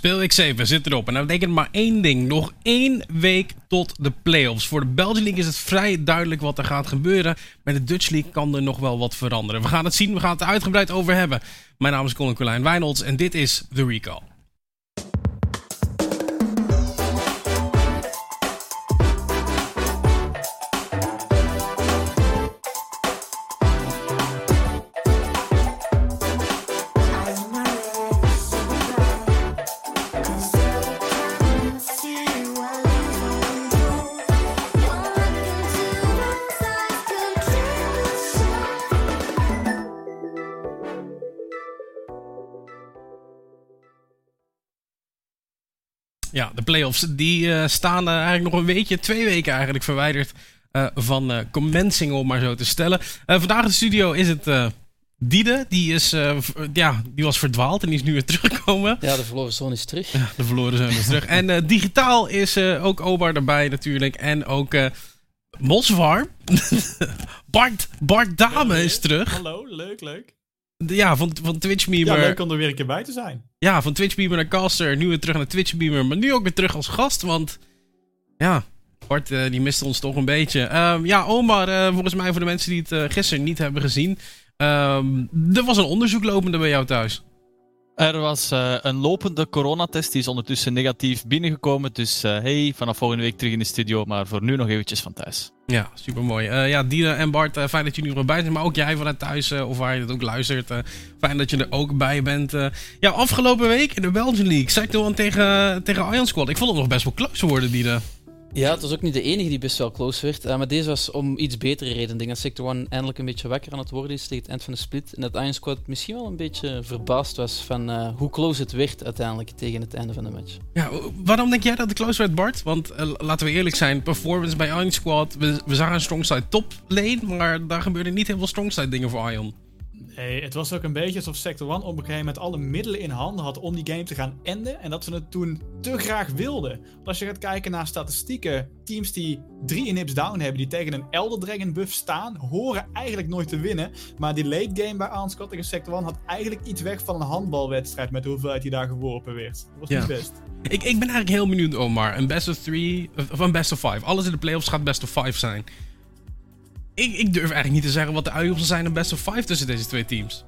Speelweek 7 zit erop. En dat betekent maar één ding. Nog één week tot de playoffs. Voor de Belgian League is het vrij duidelijk wat er gaat gebeuren. Bij de Dutch League kan er nog wel wat veranderen. We gaan het zien. We gaan het er uitgebreid over hebben. Mijn naam is Colin Colijn Wijnolds en dit is The Recall. Ja, de playoffs die uh, staan uh, eigenlijk nog een weekje, twee weken eigenlijk verwijderd uh, van commencing, om maar zo te stellen. vandaag in de studio is het Diede. Die, is, ja, die was verdwaald en die is nu weer teruggekomen. Ja, de verloren zoon is terug. Ja, de verloren zoon is terug. En digitaal is ook Obar erbij natuurlijk. En ook Mosvar. Bart, Bart Dame is terug. Hallo, leuk, leuk. Ja, van, van Twitch Memer. Ja, leuk om er weer een keer bij te zijn. Ja, van Twitch Beamer naar Caster. Nu weer terug naar Twitch Beamer. Maar nu ook weer terug als gast. Want ja, Bart uh, die miste ons toch een beetje. Um, ja, Omar, uh, volgens mij voor de mensen die het uh, gisteren niet hebben gezien. Um, er was een onderzoek lopende bij jou thuis. Er was uh, een lopende coronatest, die is ondertussen negatief binnengekomen. Dus uh, hey, vanaf volgende week terug in de studio, maar voor nu nog eventjes van thuis. Ja, supermooi. Uh, ja, Dina en Bart, fijn dat jullie er bij zijn. Maar ook jij vanuit thuis, of waar je het ook luistert. fijn dat je er ook bij bent. ja, afgelopen week in de Belgian League. Sector 1 tegen, tegen Iron Squad. Ik vond het nog best wel close worden, Dina. Ja, het was ook niet de enige die best wel close werd. Uh, maar deze was om iets betere reden. Ik denk dat Sector 1 eindelijk een beetje wakker aan het worden is tegen het eind van de split. En dat Iron Squad misschien wel een beetje verbaasd was van uh, hoe close het werd uiteindelijk tegen het einde van de match. Ja, waarom denk jij dat het close werd, Bart? Want uh, laten we eerlijk zijn, performance bij Iron Squad, we, we zagen een strongside top lane, maar daar gebeurde niet heel veel strongside dingen voor Ion. Nee, het was ook een beetje alsof Sector 1 op een gegeven moment alle middelen in handen had om die game te gaan enden. En dat ze het toen te graag wilden. Want als je gaat kijken naar statistieken, teams die drie inhibs down hebben, die tegen een Elder Dragon buff staan, horen eigenlijk nooit te winnen. Maar die late game bij Anscott tegen Sector 1 had eigenlijk iets weg van een handbalwedstrijd met de hoeveelheid die daar geworpen werd. Dat was niet best. Ik, ik ben eigenlijk heel benieuwd, Omar. Een best of three, of een best of five. Alles in de playoffs gaat best of five zijn ik, ik durf eigenlijk niet te zeggen wat de uitkomsten zijn een best of five tussen deze twee teams.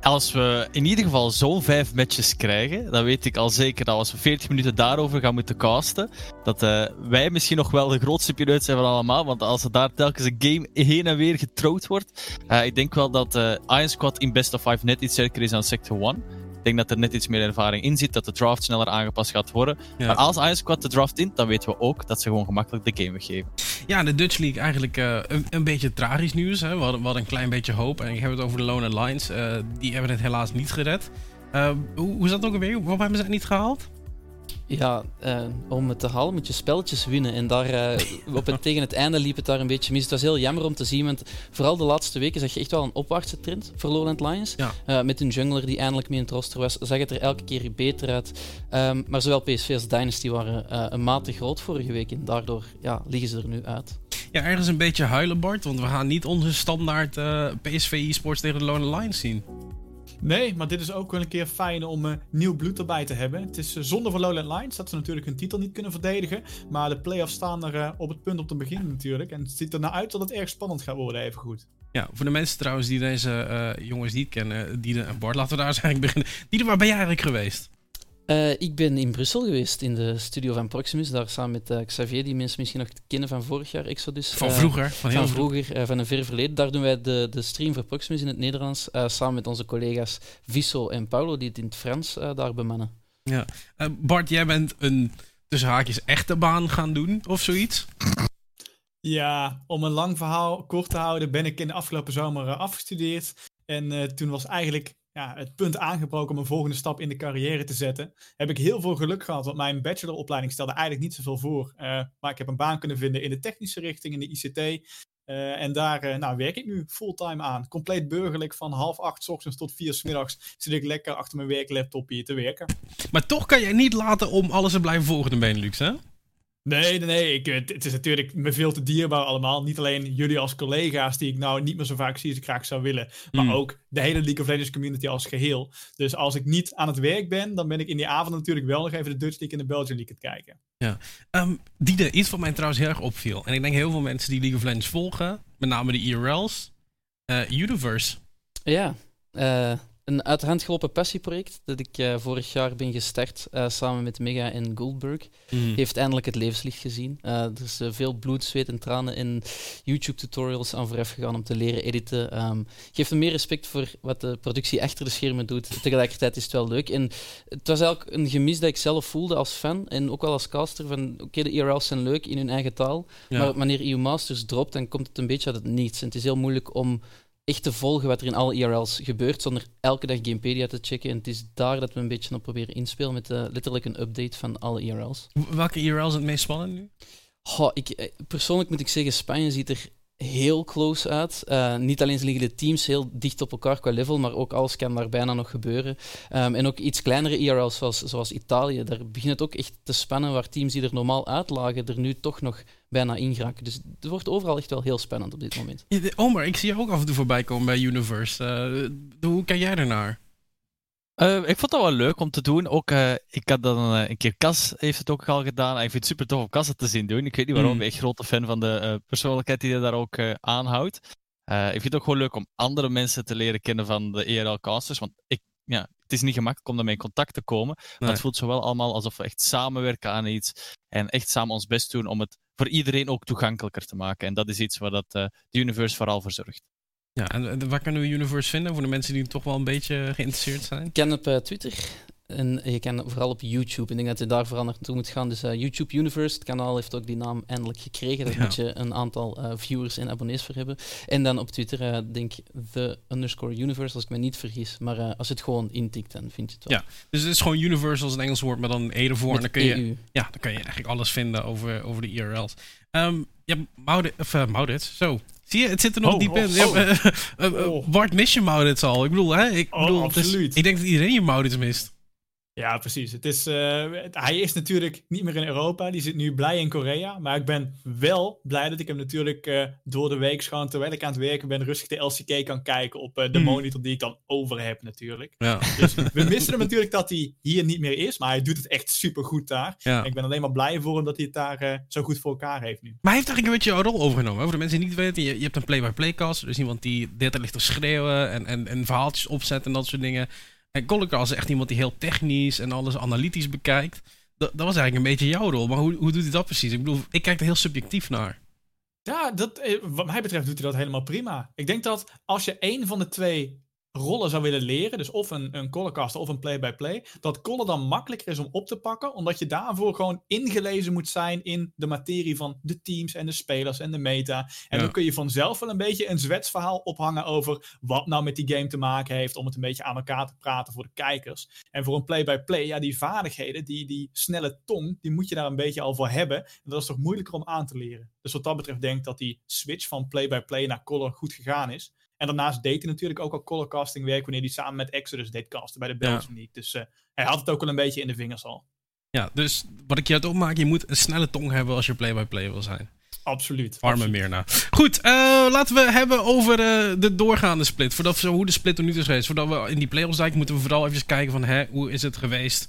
Als we in ieder geval zo'n vijf matches krijgen, dan weet ik al zeker dat als we 40 minuten daarover gaan moeten casten, dat uh, wij misschien nog wel de grootste piloot zijn van allemaal. Want als er daar telkens een game heen en weer getrouwd wordt, uh, ik denk wel dat uh, Iron Squad in best of five net iets sterker is dan Sector 1. Ik denk dat er net iets meer ervaring in zit, dat de draft sneller aangepast gaat worden. Maar als Squad de draft in, dan weten we ook dat ze gewoon gemakkelijk de game weggeven. Ja, de Dutch League eigenlijk uh, een, een, beetje tragisch nieuws. Hè? We, hadden, we hadden een klein beetje hoop. En ik heb het over de Lone Lines. Uh, die hebben het helaas niet gered. Uh, hoe, hoe is dat ook alweer? Waarom hebben ze het niet gehaald? Ja, uh, om het te halen moet je spelletjes winnen. En daar, uh, op het, tegen het einde liep het daar een beetje mis. Het was heel jammer om te zien, want vooral de laatste weken zag je echt wel een opwaartse trend voor Lowland Lions. Ja. Uh, met een jungler die eindelijk mee in het roster was, zag het er elke keer beter uit. Um, maar zowel PSV als Dynasty waren een mate groot vorige week en daardoor ja, liggen ze er nu uit. Ja, ergens een beetje huilen, Bart, want we gaan niet onze standaard PSV e-sports tegen de Lowland Lions zien. Nee, maar dit is ook wel een keer fijn om uh, nieuw bloed erbij te hebben. Het is uh, zonde voor Lowland Lions dat ze natuurlijk hun titel niet kunnen verdedigen. Maar de playoffs staan er uh, op het punt om te beginnen natuurlijk. En het ziet er nou uit dat het erg spannend gaat worden, even goed. Ja, voor de mensen trouwens die deze jongens niet kennen, Diede en Bart, laten we daar eens eigenlijk beginnen. Diede, waar ben jij eigenlijk geweest? Uh, ik ben in Brussel geweest, in de studio van Proximus. Daar samen met uh, Xavier, die mensen misschien nog kennen van vorig jaar, Exodus. Van vroeger? Uh, van, heel van vroeger, van een ver verleden. Daar doen wij de, de stream voor Proximus in het Nederlands. samen met onze collega's Visso en Paulo, die het in het Frans daar bemannen. Ja. Bart, jij bent een tussen haakjes echte baan gaan doen, of zoiets? Ja, om een lang verhaal kort te houden, ben ik in de afgelopen zomer afgestudeerd. En toen was eigenlijk ja, het punt aangebroken om een volgende stap in de carrière te zetten. Heb ik heel veel geluk gehad, want mijn bacheloropleiding stelde eigenlijk niet zoveel voor. Uh, maar ik heb een baan kunnen vinden in de technische richting, in de ICT. Uh, en daar uh, nou, werk ik nu fulltime aan. Compleet burgerlijk van half acht ochtends tot vier s middags zit ik lekker achter mijn werklaptop hier te werken. Maar toch kan jij niet laten om alles te blijven volgen in Benelux, hè? Nee, nee, nee. Ik, het, het is natuurlijk me veel te dierbaar allemaal. Niet alleen jullie als collega's, die ik nou niet meer zo vaak zie als ik graag zou willen. Maar Mm. ook de hele League of Legends community als geheel. Dus als ik niet aan het werk ben, dan ben ik in die avond natuurlijk wel nog even de Dutch League en de Belgian League aan het kijken. Ehm Diede, iets wat mij trouwens heel erg opviel. En ik denk heel veel mensen die League of Legends volgen, met name de IRL's, eh, Universe. Ja, eh, een uit de hand gelopen passieproject dat ik eh, vorig jaar ben gestart eh, samen met Mega en Goldberg. Heeft eindelijk het levenslicht gezien. Eh, er is veel bloed, zweet en tranen en YouTube-tutorials aan vooraf gegaan om te leren editen. Ehm geeft me meer respect voor wat de productie achter de schermen doet. Tegelijkertijd is het wel leuk. En het was eigenlijk een gemis dat ik zelf voelde als fan en ook wel als caster. Van oké, de IRL's zijn leuk in hun eigen taal. Ja. Maar wanneer EU Masters dropt, dan komt het een beetje uit het niets. En het is heel moeilijk om echt te volgen wat er in alle IRL's gebeurt, zonder elke dag Gamepedia te checken. En het is daar dat we een beetje op proberen inspelen met eh, letterlijk een update van alle IRL's. W- Welke IRL is het meest spannend nu? Ik, eh, persoonlijk moet ik zeggen, Spanje ziet er heel close uit. Eh, niet alleen liggen de teams heel dicht op elkaar qua level, maar ook alles kan daar bijna nog gebeuren. Ehm, en ook iets kleinere IRL's zoals, zoals Italië, daar begint het ook echt te spannen waar teams die er normaal uitlagen er nu toch nog bijna in geraken. Dus het wordt overal echt wel heel spannend op dit moment. Omar, ik zie je ook af en toe voorbij komen bij Universe. Eh, hoe kijk jij ernaar? Eh, ik vond dat wel leuk om te doen. Ook, eh, ik had dan eh, een keer Cas heeft het ook al gedaan. En ik vind het super tof om Cas het te zien doen. Ik weet niet waarom, Mm. ik ben echt grote fan van de persoonlijkheid die hij daar ook aanhoudt. Ik vind het ook gewoon leuk om andere mensen te leren kennen van de ERL-casters. Want ik, ja, het is niet gemakkelijk om daarmee in contact te komen. Maar Nee. het voelt zo wel allemaal alsof we echt samenwerken aan iets. En echt samen ons best doen om het voor iedereen ook toegankelijker te maken. En dat is iets waar dat, de Universe vooral voor zorgt. Ja, en waar kunnen we Universe vinden voor de mensen die toch wel een beetje geïnteresseerd zijn? Je kan op eh, Twitter en je kan vooral op YouTube. Ik denk dat je daar vooral naartoe moet gaan. Dus eh, YouTube Universe, het kanaal heeft ook die naam eindelijk gekregen. Daar Ja. moet je een aantal eh, viewers en abonnees voor hebben. En dan op Twitter, eh, denk the underscore universe, als ik me niet vergis. Maar als je het gewoon intikt, dan vind je het wel. Ja, Dus het is gewoon Universe als een Engels woord, maar dan een E ervoor. En dan kun je, EU. ja, dan kun je eigenlijk alles vinden over, over de IRL's. Ehm ja, Maudit, of uh, Maudit, zo. Zie je, het zit er nog Oh, diep oh, in. Ja, oh. eh, eh, eh, Oh. Bart, mis je Maudits al? Ik bedoel, hè? Ik, Oh, bedoel, absoluut. ik denk dat iedereen je Maudits mist. Ja, precies. Het is, eh, het- hij is natuurlijk niet meer in Europa. Die zit nu blij in Korea. Maar ik ben wel blij dat ik hem natuurlijk eh, door de week, gewoon terwijl ik aan het werken ben, rustig de LCK kan kijken op eh, de Hmm. monitor die ik dan over heb natuurlijk. Ja. Dus we missen hem natuurlijk dat hij hier niet meer is. Maar hij doet het echt super goed daar. ja. En ik ben alleen maar blij voor hem dat hij het daar zo goed voor elkaar heeft nu. Maar hij heeft eigenlijk een beetje jouw rol overgenomen. hè? Voor de mensen die niet weten, je, je hebt een play-by-play cast. Dus iemand die tijd ligt te schreeuwen en, en, en verhaaltjes opzet en dat soort dingen. En Collecast is echt iemand die heel technisch en alles analytisch bekijkt. Dat, dat was eigenlijk een beetje jouw rol. Maar hoe, hoe doet hij dat precies? Ik bedoel, ik kijk er heel subjectief naar. Ja, dat, eh, wat mij betreft doet hij dat helemaal prima. Ik denk dat als je één van de twee rollen zou willen leren, dus of een, een colorcaster of een play-by-play, dat color dan makkelijker is om op te pakken, omdat je daarvoor gewoon ingelezen moet zijn in de materie van de teams en de spelers en de meta. En Ja. dan kun je vanzelf wel een beetje een zwetsverhaal ophangen over wat nou met die game te maken heeft, om het een beetje aan elkaar te praten voor de kijkers. En voor een play-by-play, ja, die vaardigheden, die, die snelle tong, die moet je daar een beetje al voor hebben. En dat is toch moeilijker om aan te leren. Dus wat dat betreft denk ik dat die switch van play-by-play naar color goed gegaan is. En daarnaast deed hij natuurlijk ook al colorcasting werk wanneer hij samen met Exodus deed casten bij de Belgian League. Dus eh, hij had het ook wel een beetje in de vingers al. Ja, dus wat ik je uit opmaak, je moet een snelle tong hebben als je play-by-play wil zijn. Absoluut. Arme. Mirna. Goed, eh, laten we hebben over eh, de doorgaande split. Voordat we, hoe de split tot nu toe is geweest. Voordat we in die playoffs duiken, moeten we vooral even kijken van hè, hoe is het geweest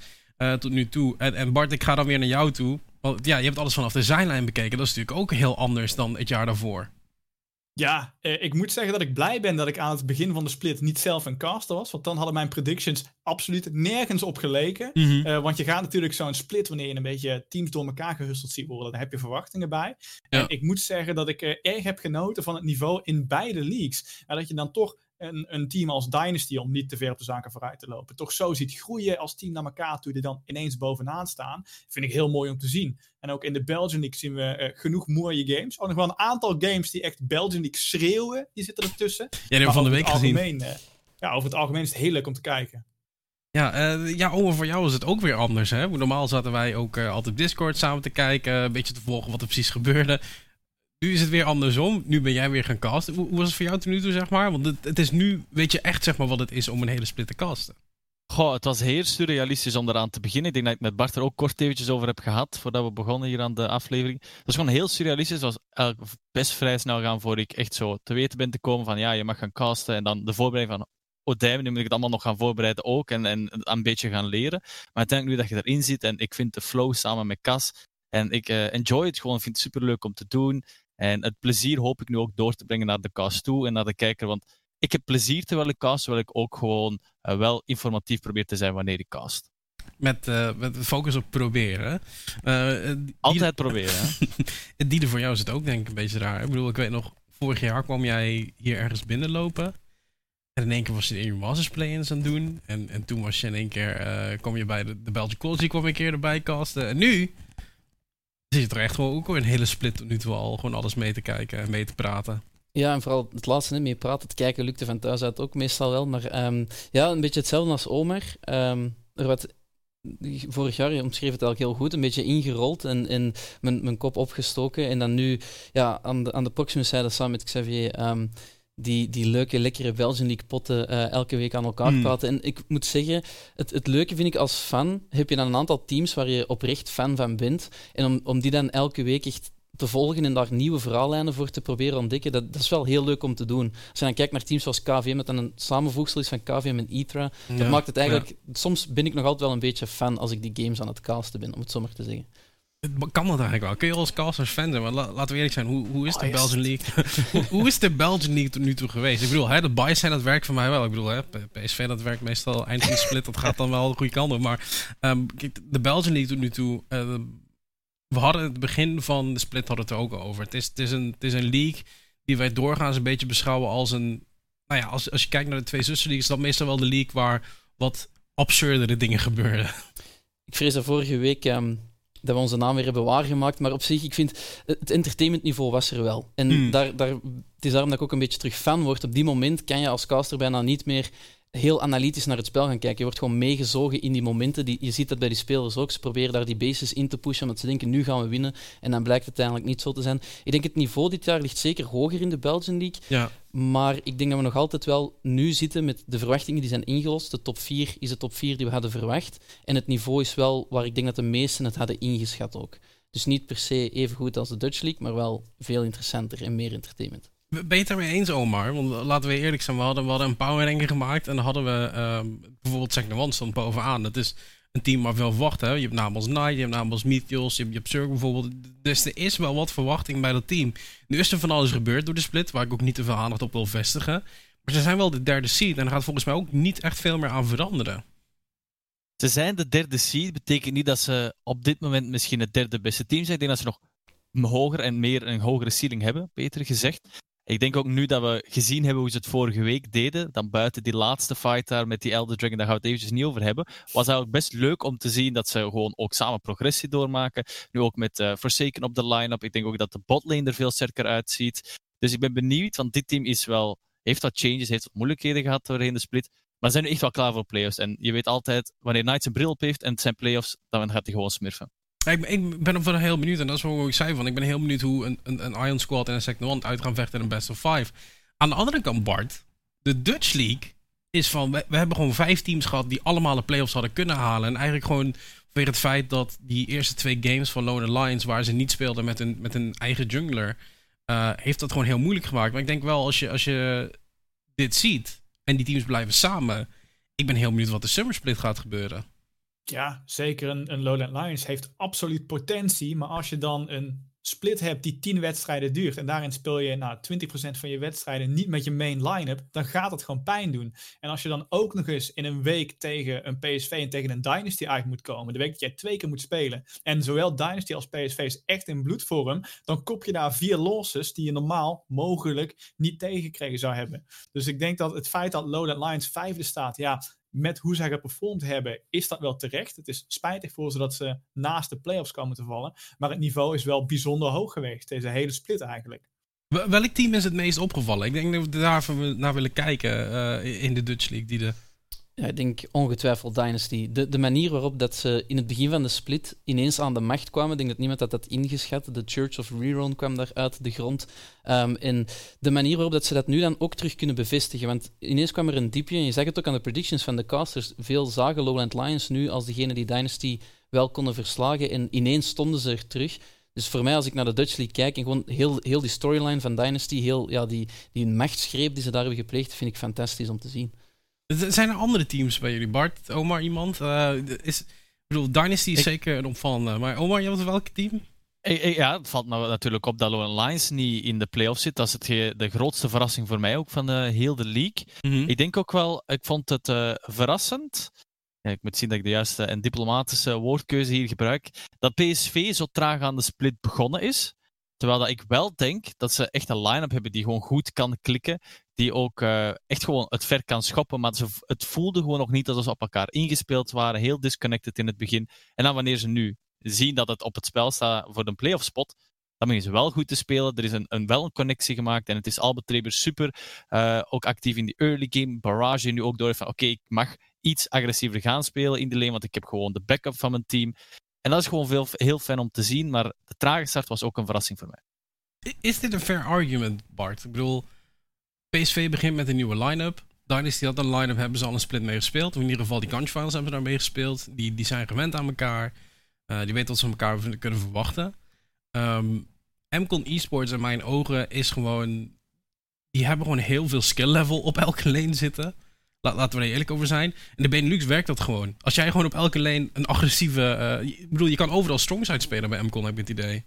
tot nu toe. En, en Bart, ik ga dan weer naar jou toe. Want ja, je hebt alles vanaf de zijlijn bekeken. Dat is natuurlijk ook heel anders dan het jaar daarvoor. Ja, eh, ik moet zeggen dat ik blij ben dat ik aan het begin van de split niet zelf een caster was. Want dan hadden mijn predictions absoluut nergens op geleken. Eh, want je gaat natuurlijk zo'n split wanneer je een beetje teams door elkaar gehusteld ziet worden. Dan heb je verwachtingen bij. Ja. En ik moet zeggen dat ik eh, erg heb genoten van het niveau in beide leagues. En dat je dan toch een, een team als Dynasty, om niet te ver op de zaken vooruit te lopen, toch zo ziet groeien als team naar elkaar toe, die dan ineens bovenaan staan. Vind ik heel mooi om te zien. En ook in de Belgian League zien we eh, genoeg mooie games. Ook nog wel een aantal games die echt Belgian League schreeuwen, die zitten ertussen. Hebt Maar van de over week gezien. eh, ja, over het algemeen is het heel leuk om te kijken. Ja, eh ja, Omer, voor jou is het ook weer anders. Hè? Normaal zaten wij ook altijd op Discord samen te kijken, een beetje te volgen wat er precies gebeurde. Nu is het weer andersom. Nu ben jij weer gaan casten. Hoe, was het voor jou tot nu toe, zeg maar? Want het, het is nu, weet je echt zeg maar wat het is om een hele split te casten. Goh, het was heel surrealistisch om eraan te beginnen. Ik denk dat ik met Bart er ook kort eventjes over heb gehad, voordat we begonnen hier aan de aflevering. Het was gewoon heel surrealistisch. Het was eigenlijk best vrij snel gaan voor ik echt zo te weten ben te komen van ja, je mag gaan casten en dan de voorbereiding van oh nu moet ik het allemaal nog gaan voorbereiden ook en, en een beetje gaan leren. Maar uiteindelijk nu dat je erin zit en ik vind de flow samen met Cas en ik uh, enjoy het gewoon, vind het superleuk om te doen. En het plezier hoop ik nu ook door te brengen naar de cast toe en naar de kijker, want ik heb plezier terwijl ik cast, terwijl ik ook gewoon uh, wel informatief probeer te zijn wanneer ik cast. Met, uh, met focus op proberen. Uh, Altijd proberen. die voor jou is het ook denk ik een beetje raar. Ik bedoel, ik weet nog, vorig jaar kwam jij hier ergens binnenlopen. En in één keer was je in je Masters Play-ins aan het doen. En, en toen was je in één keer, kwam je bij de, de Belgian College, kwam een keer erbij casten. En nu zit je er echt gewoon ook een hele split nu toe al gewoon alles mee te kijken en mee te praten. Ja, en vooral het laatste, hè, mee praten, het kijken lukte van thuis uit ook meestal wel. Maar um, ja, een beetje hetzelfde als Omer. Um, er wat vorig jaar, je omschreef het eigenlijk heel goed, een beetje ingerold en, en mijn, mijn kop opgestoken. En dan nu ja, aan de, aan de Proximus-zijde samen met Xavier um, die, die leuke, lekkere Belgian League potten uh, elke week aan elkaar mm. praten. En ik moet zeggen, het, het leuke vind ik als fan, heb je dan een aantal teams waar je oprecht fan van bent. En om, om die dan elke week echt te volgen en daar nieuwe verhaallijnen voor te proberen ontdekken, dat, dat is wel heel leuk om te doen. Als je dan kijkt naar teams zoals KVM, met dan een samenvoegsel is van KVM en ITRA, ja, dat maakt het eigenlijk... Ja. Soms ben ik nog altijd wel een beetje fan als ik die games aan het casten ben, om het zo maar te zeggen. Kan dat eigenlijk wel. Kun je als casters fan zijn? Maar la, laten we eerlijk zijn, hoe, hoe is de Belgian League? hoe, hoe, is de Belgian League tot nu toe geweest? Ik bedoel, hè, de buys zijn dat werkt voor mij wel. Ik bedoel, hè, PSV dat werkt meestal eind van de split, dat gaat dan wel de goede kant op. Maar um, de Belgian League tot nu toe, uh, we hadden het begin van de split hadden het er ook over. Het is, het is, een, het is een league die wij doorgaans een beetje beschouwen als een... Nou ja, als, als je kijkt naar de twee zussenleagues, is dat meestal wel de league waar wat absurdere dingen gebeuren. Ik vrees dat vorige week um, dat we onze naam weer hebben waargemaakt. Maar op zich, ik vind het entertainmentniveau was er wel. En mm. daar, daar, het is daarom dat ik ook een beetje terug fan word. Op die moment kan je als caster bijna niet meer heel analytisch naar het spel gaan kijken. Je wordt gewoon meegezogen in die momenten. Die, je ziet dat bij die spelers ook. Ze proberen daar die bases in te pushen, omdat ze denken, nu gaan we winnen. En dan blijkt het uiteindelijk niet zo te zijn. Ik denk het niveau dit jaar ligt zeker hoger in de Belgian League. Ja. Maar ik denk dat we nog altijd wel nu zitten met de verwachtingen die zijn ingelost. De top 4 is de top 4 die we hadden verwacht. En het niveau is wel waar ik denk dat de meesten het hadden ingeschat ook. Dus niet per se even goed als de Dutch League, maar wel veel interessanter en meer entertainment. Ben je het daarmee eens, Omar? Want laten we eerlijk zijn, we hadden, we hadden een power ranking gemaakt en dan hadden we uh, bijvoorbeeld Second One stond bovenaan. Dat is een team waar veel verwacht. Hè? Je hebt namens Knight, je hebt namens Meteos, je hebt, je bijvoorbeeld. Dus er is wel wat verwachting bij dat team. Nu is er van alles gebeurd door de split, waar ik ook niet te veel aandacht op wil vestigen. Maar ze zijn wel de derde seed en er gaat volgens mij ook niet echt veel meer aan veranderen. Ze zijn de derde seed, betekent niet dat ze op dit moment misschien het derde beste team zijn. Ik denk dat ze nog hoger en meer een hogere ceiling hebben, beter gezegd. Ik denk ook nu dat we gezien hebben hoe ze het vorige week deden, dan buiten die laatste fight daar met die Elder Dragon, daar gaan we het eventjes niet over hebben, was eigenlijk best leuk om te zien dat ze gewoon ook samen progressie doormaken. Nu ook met uh, Forsaken op de line-up. Ik denk ook dat de botlane er veel sterker uitziet. Dus ik ben benieuwd, want dit team is wel, heeft wat changes, heeft wat moeilijkheden gehad doorheen de split. Maar ze zijn nu echt wel klaar voor playoffs. En je weet altijd, wanneer Knight zijn bril op heeft en het zijn playoffs, dan gaat hij gewoon smurfen. Ik, ik ben heel benieuwd, en dat is wat ik zei van. Ik ben heel benieuwd hoe een, een, een Iron Squad en een Second One uit gaan vechten in een best of five. Aan de andere kant, Bart, de Dutch League is van. We, hebben gewoon vijf teams gehad die allemaal de playoffs hadden kunnen halen. En eigenlijk gewoon weer het feit dat die eerste twee games van Lone Lions, waar ze niet speelden met een, met een eigen jungler, uh, heeft dat gewoon heel moeilijk gemaakt. Maar ik denk wel, als je, als je dit ziet en die teams blijven samen, ik ben heel benieuwd wat de Summer Split gaat gebeuren. Ja, zeker. Een, een Lowland Lions heeft absoluut potentie. Maar als je dan een split hebt die 10 wedstrijden duurt. en daarin speel je nou, 20% van je wedstrijden niet met je main line-up. dan gaat het gewoon pijn doen. En als je dan ook nog eens in een week tegen een PSV en tegen een Dynasty uit moet komen. de week dat jij twee keer moet spelen. en zowel Dynasty als PSV is echt in bloedvorm. dan kop je daar vier losses die je normaal mogelijk niet tegengekregen zou hebben. Dus ik denk dat het feit dat Lowland Lions vijfde staat. ja met hoe zij geperformd hebben, is dat wel terecht. Het is spijtig voor ze dat ze naast de playoffs komen te vallen. Maar het niveau is wel bijzonder hoog geweest, deze hele split eigenlijk. Welk team is het meest opgevallen? Ik denk dat we daar naar willen kijken uh, in de Dutch League. Die de... Ja, ik denk ongetwijfeld Dynasty. De, de manier waarop dat ze in het begin van de split ineens aan de macht kwamen, ik denk dat niemand dat had ingeschat. De Church of Rerun kwam daar uit de grond. Um, en de manier waarop dat ze dat nu dan ook terug kunnen bevestigen. Want ineens kwam er een diepje, en je zag het ook aan de predictions van de casters. Veel zagen Lowland Lions nu als degene die Dynasty wel konden verslagen. En ineens stonden ze er terug. Dus voor mij, als ik naar de Dutch League kijk en gewoon heel, heel die storyline van Dynasty, heel, ja, die, die machtsgreep die ze daar hebben gepleegd, vind ik fantastisch om te zien. Zijn er andere teams bij jullie? Bart, Omar, iemand? Uh, is, ik bedoel, Dynasty is zeker een opvallende. Maar Omar, je hebt welk team? Ja, het valt nou natuurlijk op dat Lone Lions niet in de playoffs zit. Dat is het, de grootste verrassing voor mij ook van de, heel de league. Mhm. Ik denk ook wel, ik vond het uh, verrassend. Ja, ik moet zien dat ik de juiste en diplomatische woordkeuze hier gebruik. Dat PSV zo traag aan de split begonnen is. Terwijl dat ik wel denk dat ze echt een line-up hebben die gewoon goed kan klikken. Die ook uh, echt gewoon het ver kan schoppen. Maar ze, het voelde gewoon nog niet alsof ze op elkaar ingespeeld waren. Heel disconnected in het begin. En dan wanneer ze nu zien dat het op het spel staat voor de playoff spot. Dan beginnen ze wel goed te spelen. Er is een, een wel een connectie gemaakt. En het is Albert Treber super. Uh, ook actief in die early game. Barrage nu ook door van oké, ik mag iets agressiever gaan spelen in de lane. Want ik heb gewoon de backup van mijn team. En dat is gewoon veel, heel fijn om te zien, maar de trage start was ook een verrassing voor mij. Is dit een fair argument, Bart? Ik bedoel, PSV begint met een nieuwe line-up. Dynasty had een line-up, hebben ze al een split mee gespeeld. Of in ieder geval die Finals hebben ze daar mee gespeeld. Die, die zijn gewend aan elkaar. Uh, die weten wat ze van elkaar kunnen verwachten. Um, MCON Esports in mijn ogen is gewoon... Die hebben gewoon heel veel skill level op elke lane zitten laten we er eerlijk over zijn. In de Benelux werkt dat gewoon. Als jij gewoon op elke lane een agressieve... Uh, ik bedoel, je kan overal strongs uitspelen bij MCON, heb ik het idee.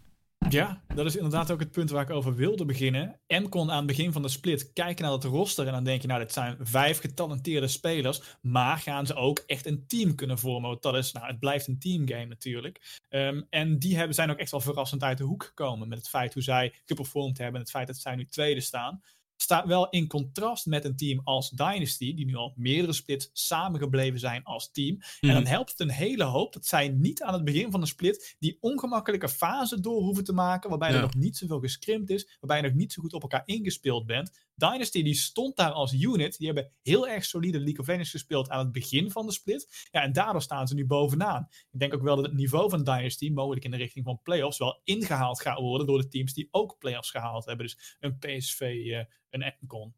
Ja, dat is inderdaad ook het punt waar ik over wilde beginnen. MCON aan het begin van de split kijken naar het roster en dan denk je, nou, dit zijn vijf getalenteerde spelers, maar gaan ze ook echt een team kunnen vormen? Want dat is, nou, het blijft een teamgame natuurlijk. Um, en die hebben, zijn ook echt wel verrassend uit de hoek gekomen met het feit hoe zij geperformed hebben en het feit dat zij nu tweede staan staat wel in contrast met een team als Dynasty, die nu al meerdere splits samengebleven zijn als team. En dan mhm. helpt het een hele hoop dat zij niet aan het begin van de split die ongemakkelijke fase door hoeven te maken, waarbij er nog niet zoveel gescrimpt is, waarbij je nog niet zo goed op elkaar ingespeeld bent. Dynasty die stond daar als unit. Die hebben heel erg solide League of Legends gespeeld aan het begin van de split. Ja, en daardoor staan ze nu bovenaan. Ik denk ook wel dat het niveau van Dynasty mogelijk in de richting van playoffs wel ingehaald gaat worden door de teams die ook playoffs gehaald hebben. Dus een PSV, uh, eh, een Econ.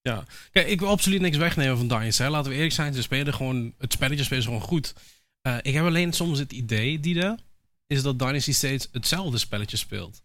Ja, kijk, ik wil absoluut niks wegnemen van Dynasty. Laten we eerlijk zijn, ze spelen gewoon, het spelletje spelen gewoon goed. Uh, ik heb alleen soms het idee, Diede, is dat Dynasty steeds hetzelfde spelletje speelt.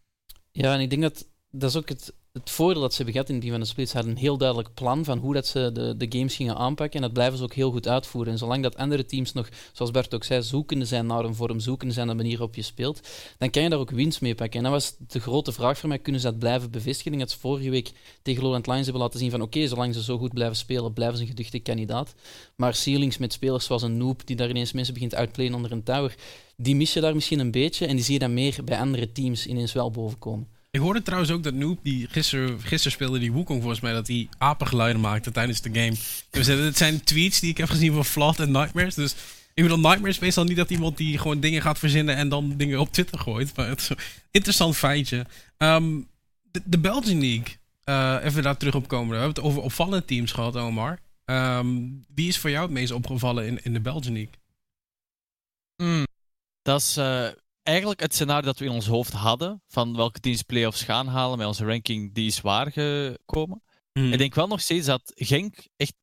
Ja, en ik denk dat dat is ook het, het voordeel dat ze hebben in die van de splits. Ze hadden een heel duidelijk plan van hoe dat ze de, de games gingen aanpakken. En dat blijven ze ook heel goed uitvoeren. En zolang dat andere teams nog, zoals Bert ook zei, zoekende zijn naar een vorm, zoekende zijn naar de manier waarop je speelt, dan kan je daar ook winst mee pakken. En dat was de grote vraag voor mij, kunnen ze dat blijven bevestigen? Ik dat ze vorige week tegen Lowland Lions hebben laten zien van oké, zolang ze zo goed blijven spelen, blijven ze een geduchte kandidaat. Maar ceilings met spelers zoals een Noob, die daar ineens mensen begint uitplayen onder een tower, die mis je daar misschien een beetje. En die zie je dan meer bij andere teams ineens wel bovenkomen. Ik hoorde trouwens ook dat Noob, die gisteren, gisteren speelde die Wukong volgens mij, dat hij apengeluiden maakte tijdens de game. Dus het zijn tweets die ik heb gezien van Flood en Nightmares. Dus ik bedoel, Nightmares is meestal niet dat iemand die gewoon dingen gaat verzinnen en dan dingen op Twitter gooit. Maar het is een interessant feitje. Um, de, de Belgian League, uh, even daar terug op komen. We hebben het over opvallende teams gehad, Omar. Um, wie is voor jou het meest opgevallen in, in de Belgian League? Mm, dat is uh, eigenlijk het scenario dat we in ons hoofd hadden, van welke teams playoffs gaan halen met onze ranking, die is waar gekomen. Hmm. Ik denk wel nog steeds dat Genk echt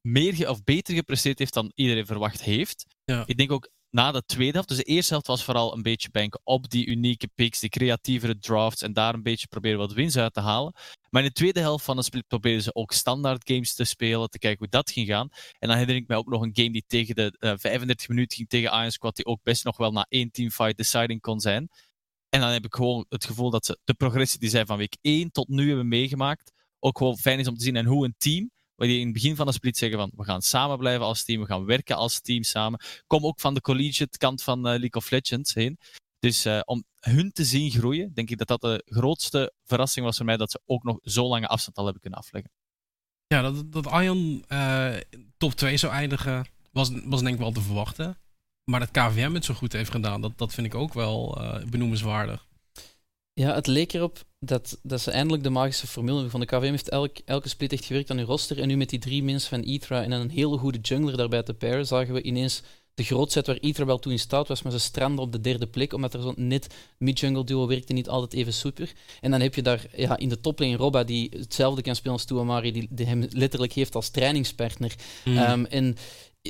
meer of beter gepresteerd heeft dan iedereen verwacht heeft. Ja. Ik denk ook na de tweede helft. Dus de eerste helft was vooral een beetje banken op die unieke picks, die creatievere drafts en daar een beetje proberen wat wins uit te halen. Maar in de tweede helft van de split probeerden ze ook standaard games te spelen, te kijken hoe dat ging gaan. En dan herinner ik mij ook nog een game die tegen de uh, eh, 35 minuten ging tegen Iron Squad, die ook best nog wel na één teamfight deciding kon zijn. En dan heb ik gewoon het gevoel dat ze de progressie die zij van week 1 tot nu hebben meegemaakt, ook gewoon fijn is om te zien en hoe een team waar die in het begin van de split zeggen van we gaan samen blijven als team, we gaan werken als team samen. Kom ook van de collegiate kant van uh, League of Legends heen. Dus uh, om hun te zien groeien, denk ik dat dat de grootste verrassing was voor mij, dat ze ook nog zo lange afstand al hebben kunnen afleggen. Ja, dat, dat Ion uh, top 2 zou eindigen, was, was denk ik wel te verwachten. Maar dat KVM het zo goed heeft gedaan, dat, dat vind ik ook wel benoemenswaardig. Ja, het leek erop dat, dat ze eindelijk de magische formule van de KVM heeft elk, elke split echt gewerkt aan hun roster. En nu met die drie mensen van Itra en een hele goede jungler daarbij te pairen, zagen we ineens de grootheid waar Itra wel toe in staat was, maar ze stranden op de derde plek, omdat er zo'n net mid-jungle duo werkte niet altijd even super. En dan heb je daar ja, in de toplane Robba, die hetzelfde kan spelen als Tuamari, die, die hem letterlijk heeft als trainingspartner. Hmm. Ehm, en